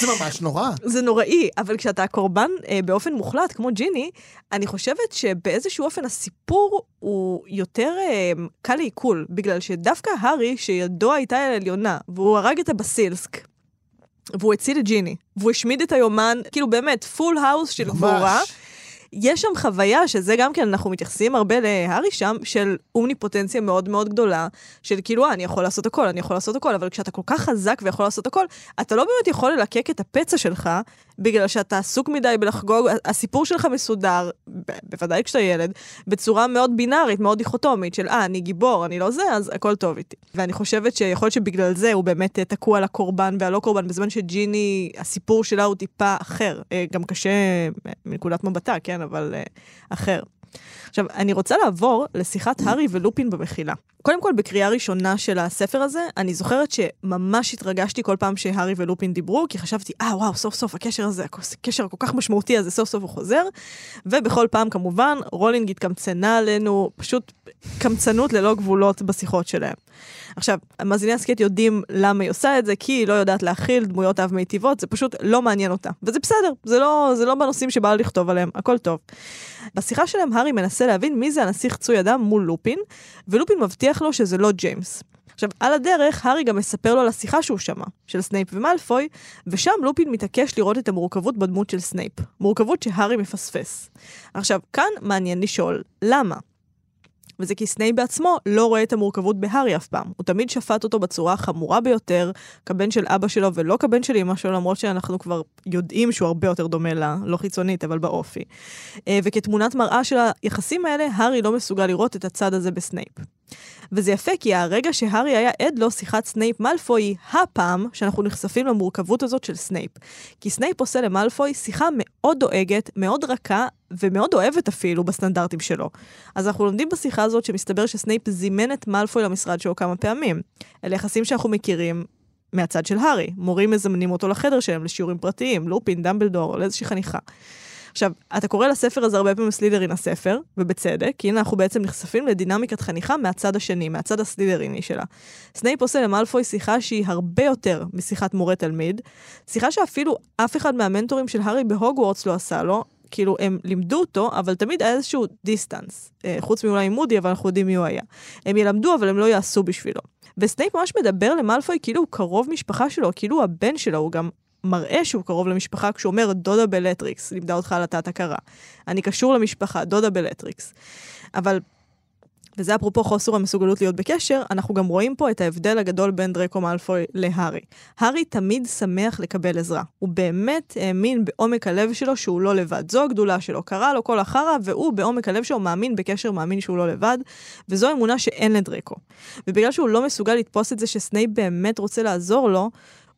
S3: זה ממש נורא.
S2: זה נוראי, אבל כשאתה קורבן אה, באופן מוחלט, כמו ג'יני, אני חושבת שבאיזשהו אופן הסיפור הוא יותר אה, קל לעיכול, בגלל שדווקא הארי, שידו הייתה על העליונה, והוא הרג את הבסילסק, והוא הציל את ג'יני, והוא השמיד את היומן, כאילו באמת, full house של גבורה. יש שם חוויה, שזה גם כן, אנחנו מתייחסים הרבה להארי שם, של אומניפוטנציה מאוד מאוד גדולה, של כאילו, אה, אני יכול לעשות הכל, אני יכול לעשות הכל, אבל כשאתה כל כך חזק ויכול לעשות הכל, אתה לא באמת יכול ללקק את הפצע שלך, בגלל שאתה עסוק מדי בלחגוג, הסיפור שלך מסודר, בוודאי כשאתה ילד, בצורה מאוד בינארית, מאוד דיכוטומית, של אה, אני גיבור, אני לא זה, אז הכל טוב איתי. ואני חושבת שיכול להיות שבגלל זה הוא באמת אה, תקוע על הקורבן והלא קורבן, בזמן שג'יני, הסיפור שלה הוא טיפה אחר. אה, גם קשה אה, מנקודת מבטה, כן, אבל אחר. עכשיו, אני רוצה לעבור לשיחת הארי ולופין במחילה. קודם כל, בקריאה ראשונה של הספר הזה, אני זוכרת שממש התרגשתי כל פעם שהארי ולופין דיברו, כי חשבתי, אה, וואו, סוף סוף הקשר הזה, הקשר הכל כך משמעותי הזה, סוף סוף הוא חוזר. ובכל פעם, כמובן, רולינג התקמצנה עלינו, פשוט קמצנות ללא גבולות בשיחות שלהם. עכשיו, מאזיני הסכת יודעים למה היא עושה את זה, כי היא לא יודעת להכיל דמויות אב מיטיבות, זה פשוט לא מעניין אותה. וזה בסדר, זה לא, זה לא בנושאים שבא לכתוב עליהם, הכל טוב. בשיחה שלהם, הארי מנסה להבין מי זה הנסיך חצוי הדם מול לופין, ולופין מבטיח לו שזה לא ג'יימס. עכשיו, על הדרך, הארי גם מספר לו על השיחה שהוא שמע, של סנייפ ומלפוי, ושם לופין מתעקש לראות את המורכבות בדמות של סנייפ. מורכבות שהארי מפספס. עכשיו, כאן מעניין לשאול, למה? וזה כי סנייפ בעצמו לא רואה את המורכבות בהארי אף פעם. הוא תמיד שפט אותו בצורה החמורה ביותר, כבן של אבא שלו ולא כבן של אמא שלו, למרות שאנחנו כבר יודעים שהוא הרבה יותר דומה לה, לא חיצונית, אבל באופי. אה, וכתמונת מראה של היחסים האלה, הארי לא מסוגל לראות את הצד הזה בסנייפ. וזה יפה כי הרגע שהארי היה עד לו, שיחת סנייפ מאלפוי היא הפעם שאנחנו נחשפים למורכבות הזאת של סנייפ. כי סנייפ עושה למאלפוי שיחה מאוד דואגת, מאוד רכה, ומאוד אוהבת אפילו בסטנדרטים שלו. אז אנחנו לומדים בשיחה הזאת שמסתבר שסנייפ זימן את מאלפוי למשרד שלו כמה פעמים. אלה יחסים שאנחנו מכירים מהצד של הארי. מורים מזמנים אותו לחדר שלהם לשיעורים פרטיים, לופין, דמבלדור, לאיזושהי חניכה. עכשיו, אתה קורא לספר הזה הרבה פעמים סלית'רין הספר, ובצדק, כי הנה אנחנו בעצם נחשפים לדינמיקת חניכה מהצד השני, מהצד הסלית'ריני שלה. סנייפ עושה למאלפוי שיחה שהיא הרבה יותר משיחת מורה-תלמיד, שיחה שאפילו אף אחד מהמנטורים של הארי בהוגוורטס לא עשה לו, כאילו, הם לימדו אותו, אבל תמיד היה איזשהו distance. אה, חוץ מאולי מודי, אבל אנחנו יודעים מי הוא היה. הם ילמדו, אבל הם לא יעשו בשבילו. וסנייפ ממש מדבר למאלפוי כאילו הוא קרוב משפחה שלו, כאילו הוא הבן שלו, הוא גם מראה שהוא קרוב למשפחה כשהוא אומר דודה בלטריקס, לימדה אותך הלטת הכרה. אני קשור למשפחה, דודה בלטריקס. אבל, וזה אפרופו חוסר המסוגלות להיות בקשר, אנחנו גם רואים פה את ההבדל הגדול בין דרקו מאלפוי להארי. הארי תמיד שמח לקבל עזרה. הוא באמת האמין בעומק הלב שלו שהוא לא לבד. זו הגדולה שלו, קרה לו כל החרא, והוא בעומק הלב שלו מאמין בקשר, מאמין שהוא לא לבד, וזו אמונה שאין לדרקו. ובגלל שהוא לא מסוגל לתפוס את זה שסנייפ באמת רוצה לעזור לו,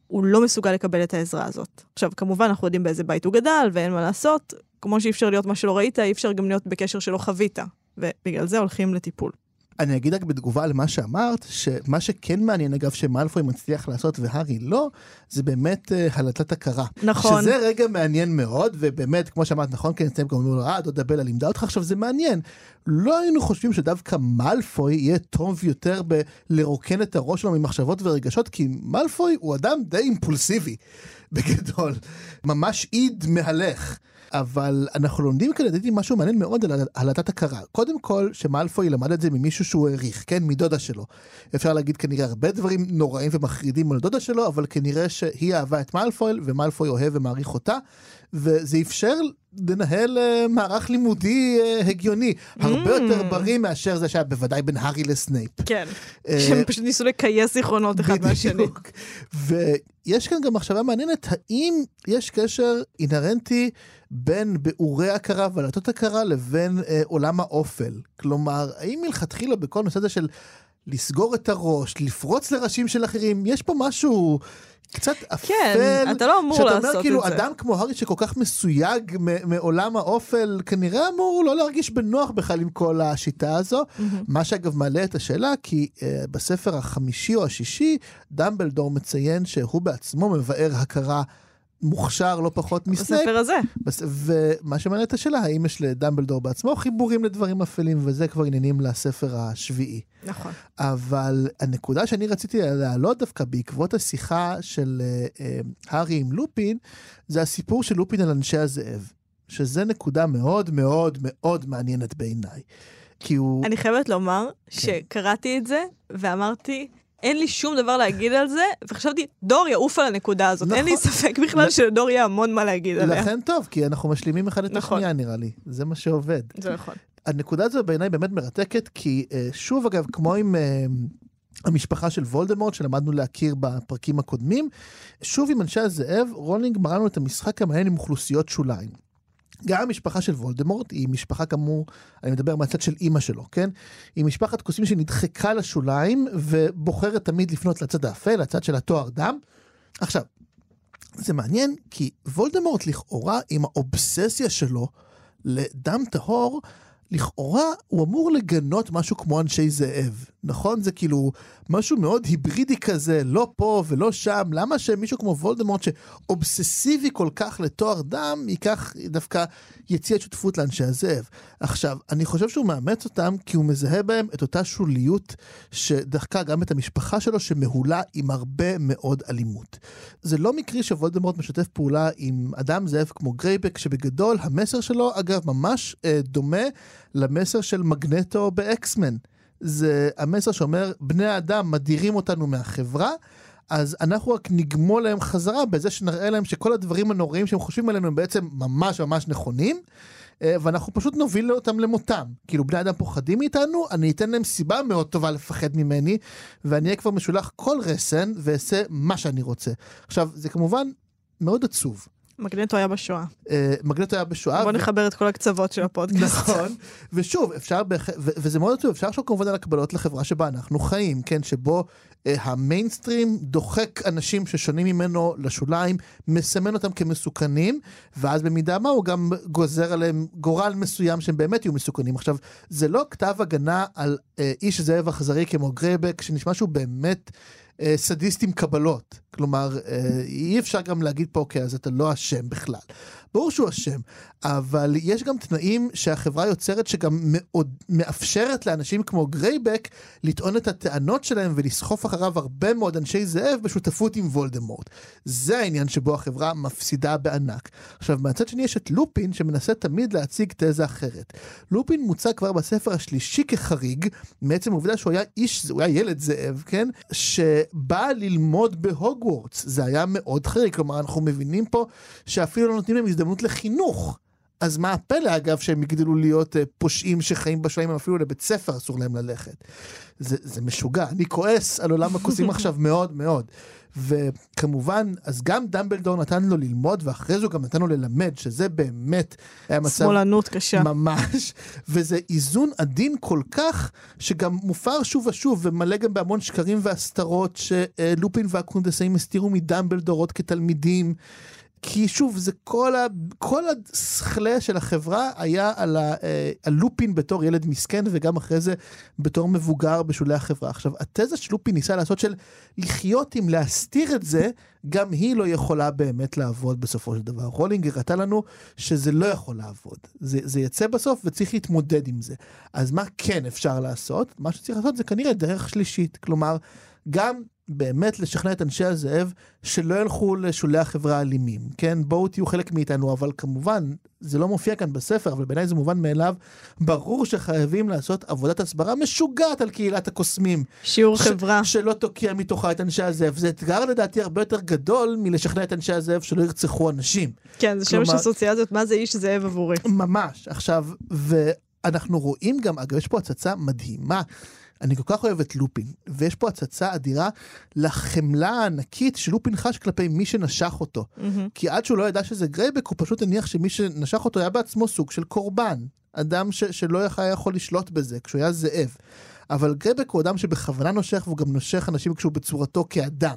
S2: הוא לא מסוגל לקבל את העזרה הזאת. עכשיו, כמובן, אנחנו יודעים באיזה בית הוא גדל, ואין מה לעשות. כמו שאי אפשר להיות מה שלא ראית, אי אפשר גם להיות בקשר שלא חווית. ובגלל זה הולכים לטיפול.
S3: אני אגיד רק בתגובה למה שאמרת, שמה שכן מעניין, אגב, שמאלפוי מצליח לעשות והארי לא, זה באמת uh, הלטת הכרה.
S2: נכון.
S3: שזה רגע מעניין מאוד, ובאמת, כמו שאמרת, נכון, כן, אתם גם אומרים לו, אה, דודה בלה לימדה אותך, עכשיו זה מעניין. לא היינו חושבים שדווקא מאלפוי יהיה טוב יותר בלרוקן את הראש שלו ממחשבות ורגשות, כי מאלפוי הוא אדם די אימפולסיבי, בגדול. ממש איד מהלך. אבל אנחנו לומדים כאן לדעתי משהו מעניין מאוד על הלטת הכרה. קודם כל, שמאלפוי למד את זה ממישהו שהוא העריך, כן? מדודה שלו. אפשר להגיד כנראה הרבה דברים נוראים ומחרידים על דודה שלו, אבל כנראה שהיא אהבה את מאלפוי, ומאלפוי אוהב ומעריך אותה, וזה אפשר לנהל uh, מערך לימודי uh, הגיוני, הרבה
S2: Mm.
S3: יותר בריא מאשר זה שהיה בוודאי בין הארי לסנייפ.
S2: כן.
S3: אה,
S2: שהם פשוט ניסו לכייס זיכרונות אחד מהשני.
S3: ויש כאן גם מחשבה מעניינת, האם יש קשר אינהרנטי בין ביאורי הכרה ולטות הכרה לבין אה, עולם האופל? כלומר, האם מלכתחילה בכל נושא הזה של לסגור את הראש, לפרוץ לראשים של אחרים, יש פה משהו קצת אפל.
S2: כן, אתה לא אמור
S3: שאתה
S2: לעשות
S3: אומר, כאילו,
S2: את זה.
S3: אדם כמו הארי שכל כך מסויג מעולם האופל, כנראה אמור לא להרגיש בנוח בכלל עם כל השיטה הזו. מה שאגב מעלה את השאלה, כי uh, בספר החמישי או השישי, דמבלדור מציין שהוא בעצמו מבאר הכרה מוכשר לא פחות מסנייפ.
S2: בספר הזה.
S3: בס... ומה שמעניין את השאלה, האם יש לדמבלדור בעצמו חיבורים לדברים אפלים, וזה כבר עניינים לספר השביעי.
S2: נכון.
S3: אבל הנקודה שאני רציתי להעלות דווקא בעקבות השיחה של uh, uh, הארי עם לופין, זה הסיפור של לופין על אנשי הזאב. שזה נקודה מאוד מאוד מאוד מעניינת בעיניי. כי הוא...
S2: אני חייבת לומר
S3: כן.
S2: שקראתי את זה ואמרתי, אין לי שום דבר להגיד על זה, וחשבתי, דור יעוף על הנקודה הזאת. אין לי
S3: נכון.
S2: ספק בכלל שלדור יהיה המון מה להגיד עליה.
S3: לכן טוב, כי אנחנו משלימים אחד את
S2: נכון.
S3: השנייה נראה לי. זה מה שעובד.
S2: זה נכון.
S3: הנקודה הזו בעיניי באמת מרתקת, כי אה, שוב אגב, כמו עם אה, המשפחה של וולדמורט, שלמדנו להכיר בפרקים הקודמים, שוב עם אנשי הזאב, רולינג מראה לנו את המשחק המעניין עם אוכלוסיות שוליים. גם המשפחה של וולדמורט היא משפחה כאמור, אני מדבר מהצד של אימא שלו, כן? היא משפחת קוסמים שנדחקה לשוליים ובוחרת תמיד לפנות לצד האפל, לצד של הטוהר דם. עכשיו, זה מעניין כי וולדמורט לכאורה עם האובססיה שלו לדם טהור, לכאורה הוא אמור לגנות משהו כמו אנשי זאב, נכון? זה כאילו משהו מאוד היברידי כזה, לא פה ולא שם. למה שמישהו כמו וולדמורט שאובססיבי כל כך לטוהר דם, ייקח דווקא יציע שותפות לאנשי הזאב? עכשיו, אני חושב שהוא מאמץ אותם כי הוא מזהה בהם את אותה שוליות שדחקה גם את המשפחה שלו שמהולה עם הרבה מאוד אלימות. זה לא מקרי שוולדמורט משתף פעולה עם אדם זאב כמו גרייבק, שבגדול המסר שלו, אגב, ממש אה, דומה למסר של מגנטו באקסמן. זה המסר שאומר, בני האדם מדירים אותנו מהחברה, אז אנחנו רק נגמול להם חזרה בזה שנראה להם שכל הדברים הנוראים שהם חושבים עלינו הם בעצם ממש ממש נכונים. אה, ואנחנו פשוט נוביל אותם למותם. כאילו בני אדם פוחדים מאיתנו, אני אתן להם סיבה מאוד טובה לפחד ממני, ואני אהיה כבר משולח כל רסן ואעשה מה שאני רוצה. עכשיו, זה כמובן מאוד עצוב.
S2: מגנטו היה בשואה.
S3: אה, מגנטו היה בשואה.
S2: בוא
S3: ו-
S2: נחבר את כל הקצוות של הפודקאסט.
S3: נכון, ושוב, אפשר, בהח... ו- וזה מאוד עצוב, אפשר לחשוב כמובן על הקבלות לחברה שבה אנחנו חיים, כן, שבו אה, המיינסטרים דוחק אנשים ששונים ממנו לשוליים, מסמן אותם כמסוכנים, ואז במידה מה הוא גם גוזר עליהם גורל מסוים שהם באמת יהיו מסוכנים. עכשיו, זה לא כתב הגנה על אה, איש זאב אכזרי כמו גרייבק, שנשמע שהוא באמת... אה, סדיסט עם קבלות. כלומר, אה, אי אפשר גם להגיד פה, אוקיי, אז אתה לא אשם בכלל. ברור שהוא אשם, אבל יש גם תנאים שהחברה יוצרת שגם מאוד מאפשרת לאנשים כמו גרייבק לטעון את הטענות שלהם ולסחוף אחריו הרבה מאוד אנשי זאב בשותפות עם וולדמורט. זה העניין שבו החברה מפסידה בענק. עכשיו, מהצד שני יש את לופין שמנסה תמיד להציג תזה אחרת. לופין מוצג כבר בספר השלישי כחריג, מעצם העובדה שהוא היה איש, הוא היה ילד זאב, כן? שבא ללמוד בהוגוורטס. זה היה מאוד חריג, כלומר, אנחנו מבינים פה שאפילו לא נותנים להם הזדמנות לחינוך. אז מה הפלא אגב שהם יגדלו להיות uh, פושעים שחיים בשוליים, אפילו לבית ספר אסור להם ללכת. זה, זה משוגע, אני כועס על עולם הכוסים (laughs) עכשיו מאוד מאוד. וכמובן, אז גם דמבלדור נתן לו ללמוד, ואחרי זה הוא גם נתן לו ללמד, שזה באמת היה מצב...
S2: שמאלנות קשה.
S3: ממש, (laughs) וזה איזון עדין כל כך, שגם מופר שוב ושוב, ומלא גם בהמון שקרים והסתרות שלופין והקונדסאים הסתירו מדמבלדור עוד כתלמידים. כי שוב, זה כל, ה, כל השכלה של החברה היה על ה, אה, הלופין בתור ילד מסכן, וגם אחרי זה בתור מבוגר בשולי החברה. עכשיו, התזה שלופין ניסה לעשות של לחיות עם להסתיר את זה, גם היא לא יכולה באמת לעבוד בסופו של דבר. רולינג הראתה לנו שזה לא יכול לעבוד. זה, זה יצא בסוף וצריך להתמודד עם זה. אז מה כן אפשר לעשות? מה שצריך לעשות זה כנראה דרך שלישית. כלומר, גם באמת לשכנע את אנשי הזאב שלא ילכו לשולי החברה האלימים, כן? בואו תהיו חלק מאיתנו, אבל כמובן, זה לא מופיע כאן בספר, אבל בעיניי זה מובן מאליו, ברור שחייבים לעשות עבודת הסברה משוגעת על קהילת הקוסמים.
S2: שיעור
S3: ש-
S2: חברה.
S3: שלא תוקיע מתוכה את אנשי הזאב. זה אתגר לדעתי הרבה יותר גדול מלשכנע את אנשי הזאב שלא ירצחו אנשים.
S2: כן, זה שם של
S3: כלומר-
S2: אסוציאציות, מה זה איש זאב עבורי.
S3: ממש. עכשיו, ואנחנו רואים גם, אגב, יש פה הצצה מדהימה. אני כל כך אוהב את לופין, ויש פה הצצה אדירה לחמלה הענקית שלופין חש כלפי מי שנשך אותו.
S2: מהמם.
S3: כי עד שהוא לא ידע שזה גרייבק, הוא פשוט הניח שמי שנשך אותו היה בעצמו סוג של קורבן. אדם ש- שלא היה יכול לשלוט בזה, כשהוא היה זאב. אבל גרייבק הוא אדם שבכוונה נושך, והוא גם נושך אנשים כשהוא בצורתו כאדם.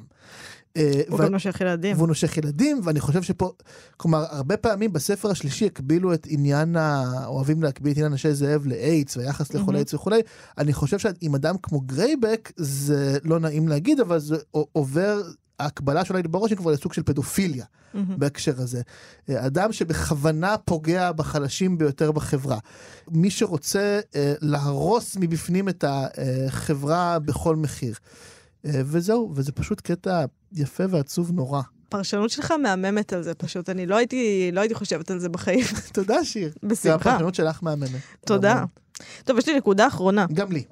S3: אה,
S2: הוא
S3: ו-
S2: גם נושך ילדים.
S3: והוא נושך ילדים, ואני חושב שפה, כלומר, הרבה פעמים בספר השלישי הקבילו את עניין, ה... אוהבים להקביל את עניין אנשי זאב לאיידס, והיחס לחולי. איידס וכולי. אני חושב שעם אדם כמו גרייבק, זה לא נעים להגיד, אבל זה עובר, ההקבלה לי בראש היא כבר לסוג של פדופיליה
S2: מהמם.
S3: בהקשר הזה. אה, אדם שבכוונה פוגע בחלשים ביותר בחברה. מי שרוצה אה, להרוס מבפנים את החברה בכל מחיר. אה, וזהו, וזה פשוט קטע יפה ועצוב נורא.
S2: הפרשנות שלך מהממת על זה פשוט, אני לא הייתי, לא הייתי חושבת על זה בחיים. (laughs)
S3: תודה, שיר.
S2: בשמחה.
S3: הפרשנות שלך מהממת.
S2: תודה. טוב, יש לי נקודה אחרונה.
S3: גם לי.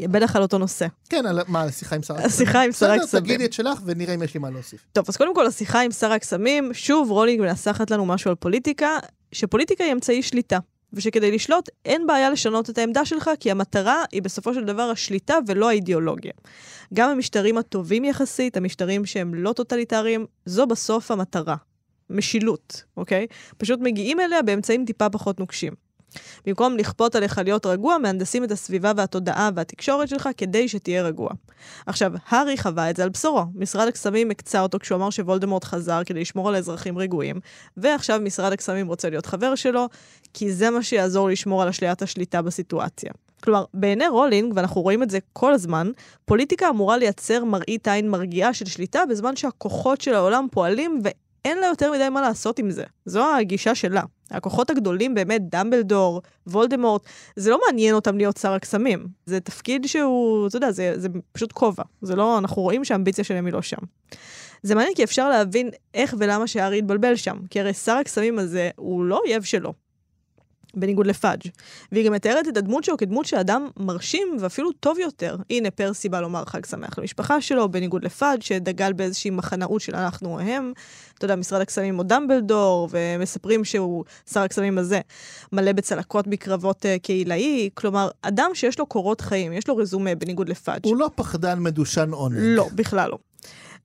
S2: בטח על אותו נושא.
S3: כן, על מה, השיחה עם שר הקסמים?
S2: השיחה עם שר
S3: בסדר,
S2: הקסמים.
S3: תגידי את שלך ונראה אם יש לי מה להוסיף.
S2: טוב, אז קודם כל, השיחה עם שר הקסמים, שוב רולינג מנסחת לנו משהו על פוליטיקה, שפוליטיקה היא אמצעי שליטה, ושכדי לשלוט אין בעיה לשנות את העמדה שלך, כי המטרה היא בסופו של דבר השליטה ולא האידיאולוגיה. גם המשטרים הטובים יחסית, המשטרים שהם לא טוטליטריים, זו בסוף המטרה. משילות, אוקיי? פשוט מגיעים אליה באמצעים טיפה פחות נוקשים. במקום לכפות עליך להיות רגוע, מהנדסים את הסביבה והתודעה והתקשורת שלך כדי שתהיה רגוע. עכשיו, הארי חווה את זה על בשרו. משרד הקסמים הקצה אותו כשהוא אמר שוולדמורט חזר כדי לשמור על האזרחים רגועים, ועכשיו משרד הקסמים רוצה להיות חבר שלו, כי זה מה שיעזור לשמור על אשליית השליטה בסיטואציה. כלומר, בעיני רולינג, ואנחנו רואים את זה כל הזמן, פוליטיקה אמורה לייצר מראית עין מרגיעה של שליטה בזמן שהכוחות של העולם פועלים ואין לה יותר מדי מה לעשות עם זה. זו הגישה שלה. הכוחות הגדולים באמת, דמבלדור, וולדמורט, זה לא מעניין אותם להיות שר הקסמים. זה תפקיד שהוא, אתה יודע, זה, זה פשוט כובע. זה לא, אנחנו רואים שהאמביציה שלהם היא לא שם. זה מעניין כי אפשר להבין איך ולמה שהארי התבלבל שם. כי הרי שר הקסמים הזה הוא לא אויב שלו. בניגוד לפאג'. והיא גם מתארת את הדמות שלו כדמות של אדם מרשים ואפילו טוב יותר. הנה פרסי בא לומר חג שמח למשפחה שלו, בניגוד לפאג' שדגל באיזושהי מחנאות של אנחנו או הם. אתה יודע, משרד הקסמים או דמבלדור, ומספרים שהוא, שר הקסמים הזה, מלא בצלקות בקרבות אה, קהילאי. כלומר, אדם שיש לו קורות חיים, יש לו רזומה בניגוד לפאג'.
S3: הוא לא פחדן מדושן עונג.
S2: לא, בכלל לא.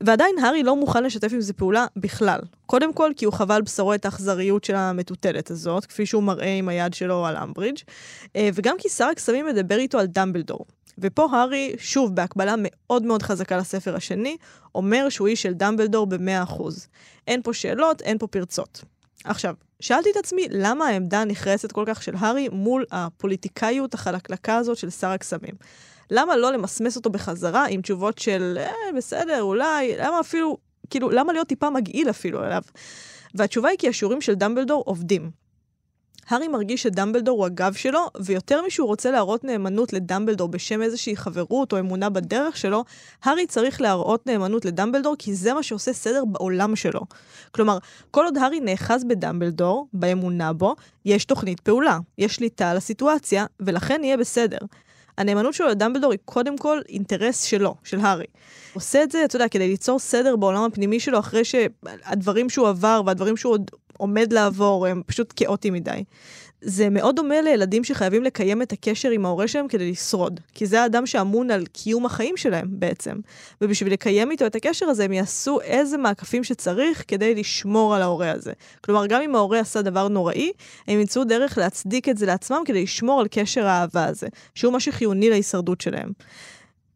S2: ועדיין הארי לא מוכן לשתף עם זה פעולה בכלל. קודם כל, כי הוא חווה על בשרו את האכזריות של המטוטלת הזאת, כפי שהוא מראה עם היד שלו על אמברידג', אה, וגם כי שר הקסמים מדבר איתו על דמבלדור. ופה הארי, שוב, בהקבלה מאוד מאוד חזקה לספר השני, אומר שהוא איש של דמבלדור ב-100%. אין פה שאלות, אין פה פרצות. עכשיו, שאלתי את עצמי למה העמדה הנחרצת כל כך של הארי מול הפוליטיקאיות החלקלקה הזאת של שר הקסמים. למה לא למסמס אותו בחזרה עם תשובות של, אה, בסדר, אולי, למה אפילו, כאילו, למה להיות טיפה מגעיל אפילו אליו? והתשובה היא כי השיעורים של דמבלדור עובדים. הארי מרגיש שדמבלדור הוא הגב שלו, ויותר משהוא רוצה להראות נאמנות לדמבלדור בשם איזושהי חברות או אמונה בדרך שלו, הארי צריך להראות נאמנות לדמבלדור כי זה מה שעושה סדר בעולם שלו. כלומר, כל עוד הארי נאחז בדמבלדור, באמונה בו, יש תוכנית פעולה, יש שליטה על הסיטואציה, ולכן יהיה בסדר. הנאמנות שלו לדמבלדור היא קודם כל אינטרס שלו, של הארי. עושה את זה, אתה יודע, כדי ליצור סדר בעולם הפנימי שלו אחרי שהדברים שהוא עבר והדברים שהוא עוד עומד לעבור הם פשוט כאוטיים מדי. זה מאוד דומה לילדים שחייבים לקיים את הקשר עם ההורה שלהם כדי לשרוד. כי זה האדם שאמון על קיום החיים שלהם בעצם. ובשביל לקיים איתו את הקשר הזה, הם יעשו איזה מעקפים שצריך כדי לשמור על ההורה הזה. כלומר, גם אם ההורה עשה דבר נוראי, הם ימצאו דרך להצדיק את זה לעצמם כדי לשמור על קשר האהבה הזה, שהוא משהו חיוני להישרדות שלהם.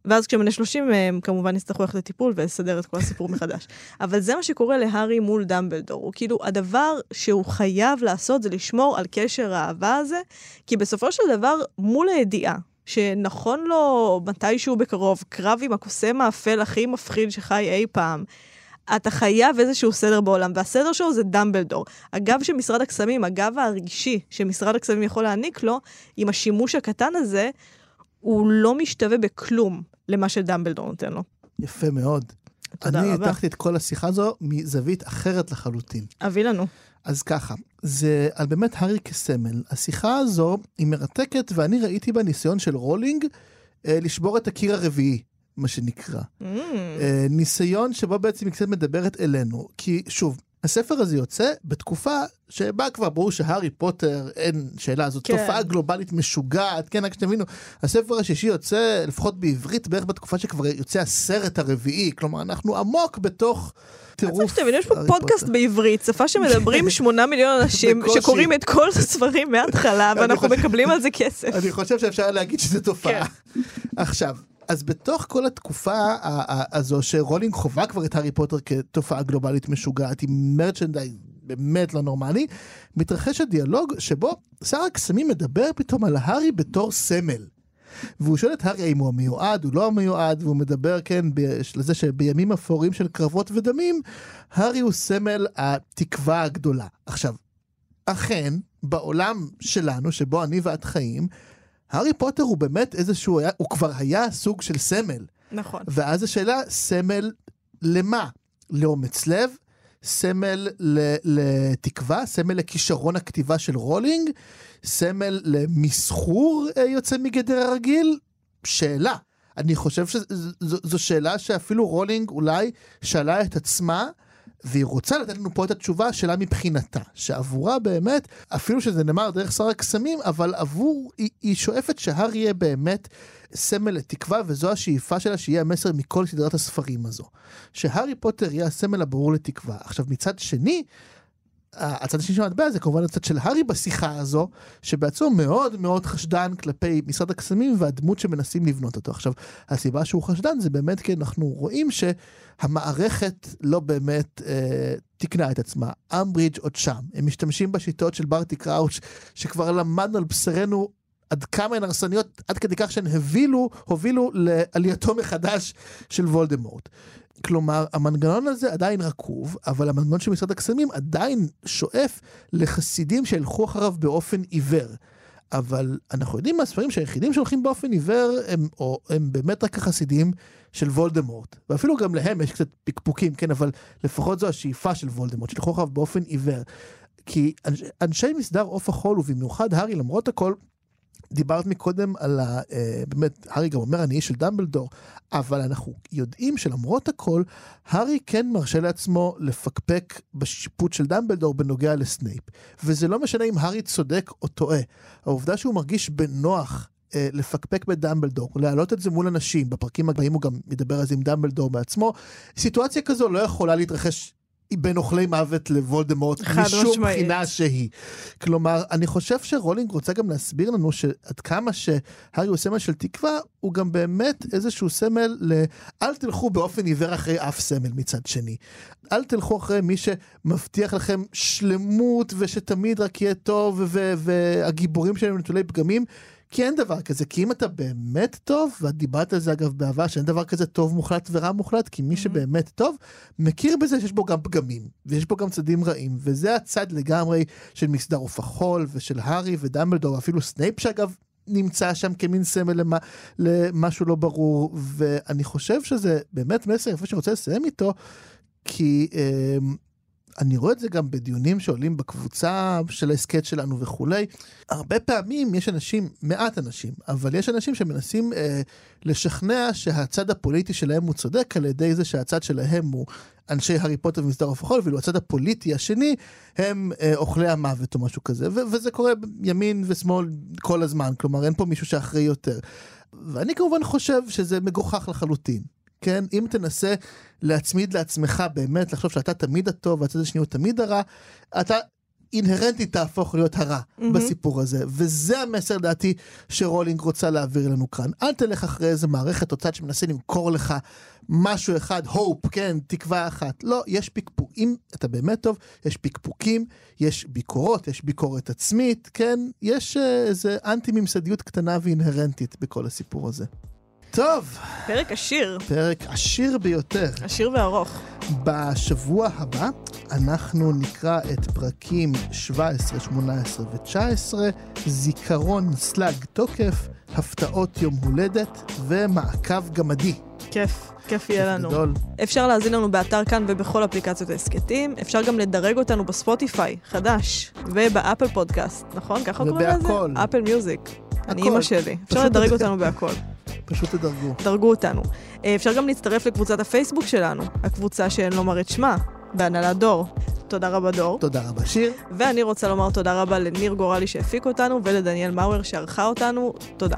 S2: ואז כשהם בני 30 הם כמובן יצטרכו ללכת לטיפול ולסדר את כל הסיפור מחדש. (laughs) אבל זה מה שקורה להארי מול דמבלדור. הוא כאילו, הדבר שהוא חייב לעשות זה לשמור על קשר האהבה הזה, כי בסופו של דבר, מול הידיעה שנכון לו מתישהו בקרוב, קרב עם הקוסם האפל הכי מפחיד שחי אי פעם, אתה חייב איזשהו סדר בעולם, והסדר שלו זה דמבלדור. הגב של משרד הקסמים, הגב הרגשי שמשרד הקסמים יכול להעניק לו, עם השימוש הקטן הזה, הוא לא משתווה בכלום למה שדמבלדור נותן לו.
S3: יפה מאוד.
S2: תודה
S3: אני
S2: רבה.
S3: הטחתי את כל השיחה הזו מזווית אחרת לחלוטין.
S2: אביא לנו.
S3: אז ככה, זה על באמת הארי כסמל. השיחה הזו היא מרתקת, ואני ראיתי בה ניסיון של רולינג אה, לשבור את הקיר הרביעי, מה שנקרא.
S2: Mm,
S3: אה, ניסיון שבו בעצם היא קצת מדברת אלינו. כי שוב, הספר הזה יוצא בתקופה שבה כבר ברור שהארי פוטר, אין שאלה, זאת
S2: כן.
S3: תופעה גלובלית משוגעת, כן, רק שתבינו, הספר השישי יוצא, לפחות בעברית, בערך בתקופה שכבר יוצא הסרט הרביעי, כלומר, אנחנו עמוק בתוך טירוף
S2: שתבין, יש פה פודקאסט
S3: פוטר.
S2: בעברית, שפה שמדברים (laughs) שמונה מיליון אנשים. שקוראים את כל הספרים מההתחלה, ואנחנו מקבלים על זה כסף.
S3: אני חושב שאפשר להגיד שזו תופעה. עכשיו, אז בתוך כל התקופה הזו שרולינג חווה כבר את הארי פוטר כתופעה גלובלית משוגעת עם מרצ'נדייז באמת לא נורמלי, מתרחש הדיאלוג שבו שר הקסמים מדבר פתאום על הארי בתור סמל. והוא שואל את הארי האם הוא המיועד, הוא לא המיועד, והוא מדבר, כן, לזה שבימים אפורים של קרבות ודמים, הארי הוא סמל התקווה הגדולה. עכשיו, אכן, בעולם שלנו, שבו אני ואת חיים, הארי פוטר הוא באמת איזשהו, היה, הוא כבר היה סוג של סמל.
S2: נכון.
S3: ואז השאלה, סמל למה? לאומץ לב? סמל לתקווה? סמל לכישרון הכתיבה של רולינג? סמל למסחור אה, יוצא מגדר הרגיל? שאלה. אני חושב שזו שאלה שאפילו רולינג אולי שאלה את עצמה. והיא רוצה לתת לנו פה את התשובה שלה מבחינתה, שעבורה באמת, אפילו שזה נאמר דרך שר הקסמים, אבל עבור, היא, היא שואפת שהארי יהיה באמת סמל לתקווה, וזו השאיפה שלה שיהיה המסר מכל סדרת הספרים הזו. שהארי פוטר יהיה הסמל הברור לתקווה. עכשיו מצד שני, הצד השני של המטבע זה כמובן הצד של הארי בשיחה הזו, שבעצמו מאוד מאוד חשדן כלפי משרד הקסמים והדמות שמנסים לבנות אותו. עכשיו, הסיבה שהוא חשדן זה באמת כי אנחנו רואים שהמערכת לא באמת אה, תיקנה את עצמה. אמברידג' עוד שם. הם משתמשים בשיטות של ברטי קראוץ', שכבר למדנו על בשרנו עד כמה הן הרסניות, עד כדי כך שהן הבילו, הובילו לעלייתו מחדש של וולדמורט. כלומר, המנגנון הזה עדיין רקוב, אבל המנגנון של משרד הקסמים עדיין שואף לחסידים שילכו אחריו באופן עיוור. אבל אנחנו יודעים מהספרים שהיחידים שהולכים באופן עיוור הם, או, הם באמת רק החסידים של וולדמורט. ואפילו גם להם יש קצת פקפוקים, כן, אבל לפחות זו השאיפה של וולדמורט, שילכו אחריו באופן עיוור. כי אנשי, מסדר עוף החול, ובמיוחד הארי, למרות הכל, דיברת מקודם על ה... אה, באמת, הארי גם אומר, אני איש של דמבלדור, אבל אנחנו יודעים שלמרות הכל, הארי כן מרשה לעצמו לפקפק בשיפוט של דמבלדור בנוגע לסנייפ. וזה לא משנה אם הארי צודק או טועה. העובדה שהוא מרגיש בנוח אה, לפקפק בדמבלדור, להעלות את זה מול אנשים, בפרקים הבאים הוא גם מדבר על זה עם דמבלדור בעצמו, סיטואציה כזו לא יכולה להתרחש בין אוכלי מוות לוולדמורט משום בחינה שהיא. כלומר, אני חושב שרולינג רוצה גם להסביר לנו שעד כמה שהארי הוא סמל של תקווה, הוא גם באמת איזשהו סמל ל... אל תלכו באופן עיוור אחרי אף סמל מצד שני. אל תלכו אחרי מי שמבטיח לכם שלמות ושתמיד רק יהיה טוב והגיבורים שלהם נטולי פגמים. כי אין דבר כזה, כי אם אתה באמת טוב, ואת דיברת על זה אגב בעבר, שאין דבר כזה טוב מוחלט ורע מוחלט, כי מי mm-hmm. שבאמת טוב, מכיר בזה שיש בו גם פגמים, ויש בו גם צדדים רעים, וזה הצד לגמרי של מסדר עוף החול, ושל הארי ודמבלדור, אפילו סנייפ שאגב נמצא שם כמין סמל למה, למשהו לא ברור, ואני חושב שזה באמת מסר יפה שרוצה לסיים איתו, כי... אה, אני רואה את זה גם בדיונים שעולים בקבוצה של ההסכת שלנו וכולי. הרבה פעמים יש אנשים, מעט אנשים, אבל יש אנשים שמנסים אה, לשכנע שהצד הפוליטי שלהם הוא צודק על ידי זה שהצד שלהם הוא אנשי הארי פוטר ומסדר עוף החול, ואילו הצד הפוליטי השני הם אה, אוכלי המוות או משהו כזה. ו- וזה קורה ימין ושמאל כל הזמן, כלומר אין פה מישהו שאחראי יותר. ואני כמובן חושב שזה מגוחך לחלוטין. כן? אם תנסה להצמיד לעצמך באמת, לחשוב שאתה תמיד הטוב והצד השני הוא תמיד הרע, אתה אינהרנטית תהפוך להיות הרע mm-hmm. בסיפור הזה. וזה המסר, לדעתי, שרולינג רוצה להעביר לנו כאן. אל תלך אחרי איזה מערכת או צד שמנסה למכור לך משהו אחד, הופ, כן, תקווה אחת. לא, יש פקפוק. אם אתה באמת טוב, יש פקפוקים, יש ביקורות, יש ביקורת עצמית, כן? יש אה, איזה אנטי-ממסדיות קטנה ואינהרנטית בכל הסיפור הזה. טוב.
S2: פרק עשיר.
S3: פרק עשיר ביותר.
S2: עשיר וארוך.
S3: בשבוע הבא אנחנו נקרא את פרקים 17, 18 ו-19, זיכרון סלאג תוקף, הפתעות יום הולדת ומעקב גמדי.
S2: כיף. כיף יהיה לנו. גדול. אפשר להזין לנו באתר כאן ובכל אפליקציות ההסכתים. אפשר גם לדרג אותנו בספוטיפיי, חדש, ובאפל פודקאסט, נכון? ככה קוראים לזה? ובהכל. אפל מיוזיק. אני אימא שלי. אפשר לדרג אותנו בהכל.
S3: פשוט תדרגו.
S2: דרגו אותנו. אה, אפשר גם להצטרף לקבוצת הפייסבוק שלנו, הקבוצה שאין לומר את שמה, בהנהלת דור. תודה רבה דור.
S3: תודה רבה שיר.
S2: ואני רוצה לומר תודה רבה לניר גורלי שהפיק אותנו ולדניאל מאואר שערכה אותנו. תודה.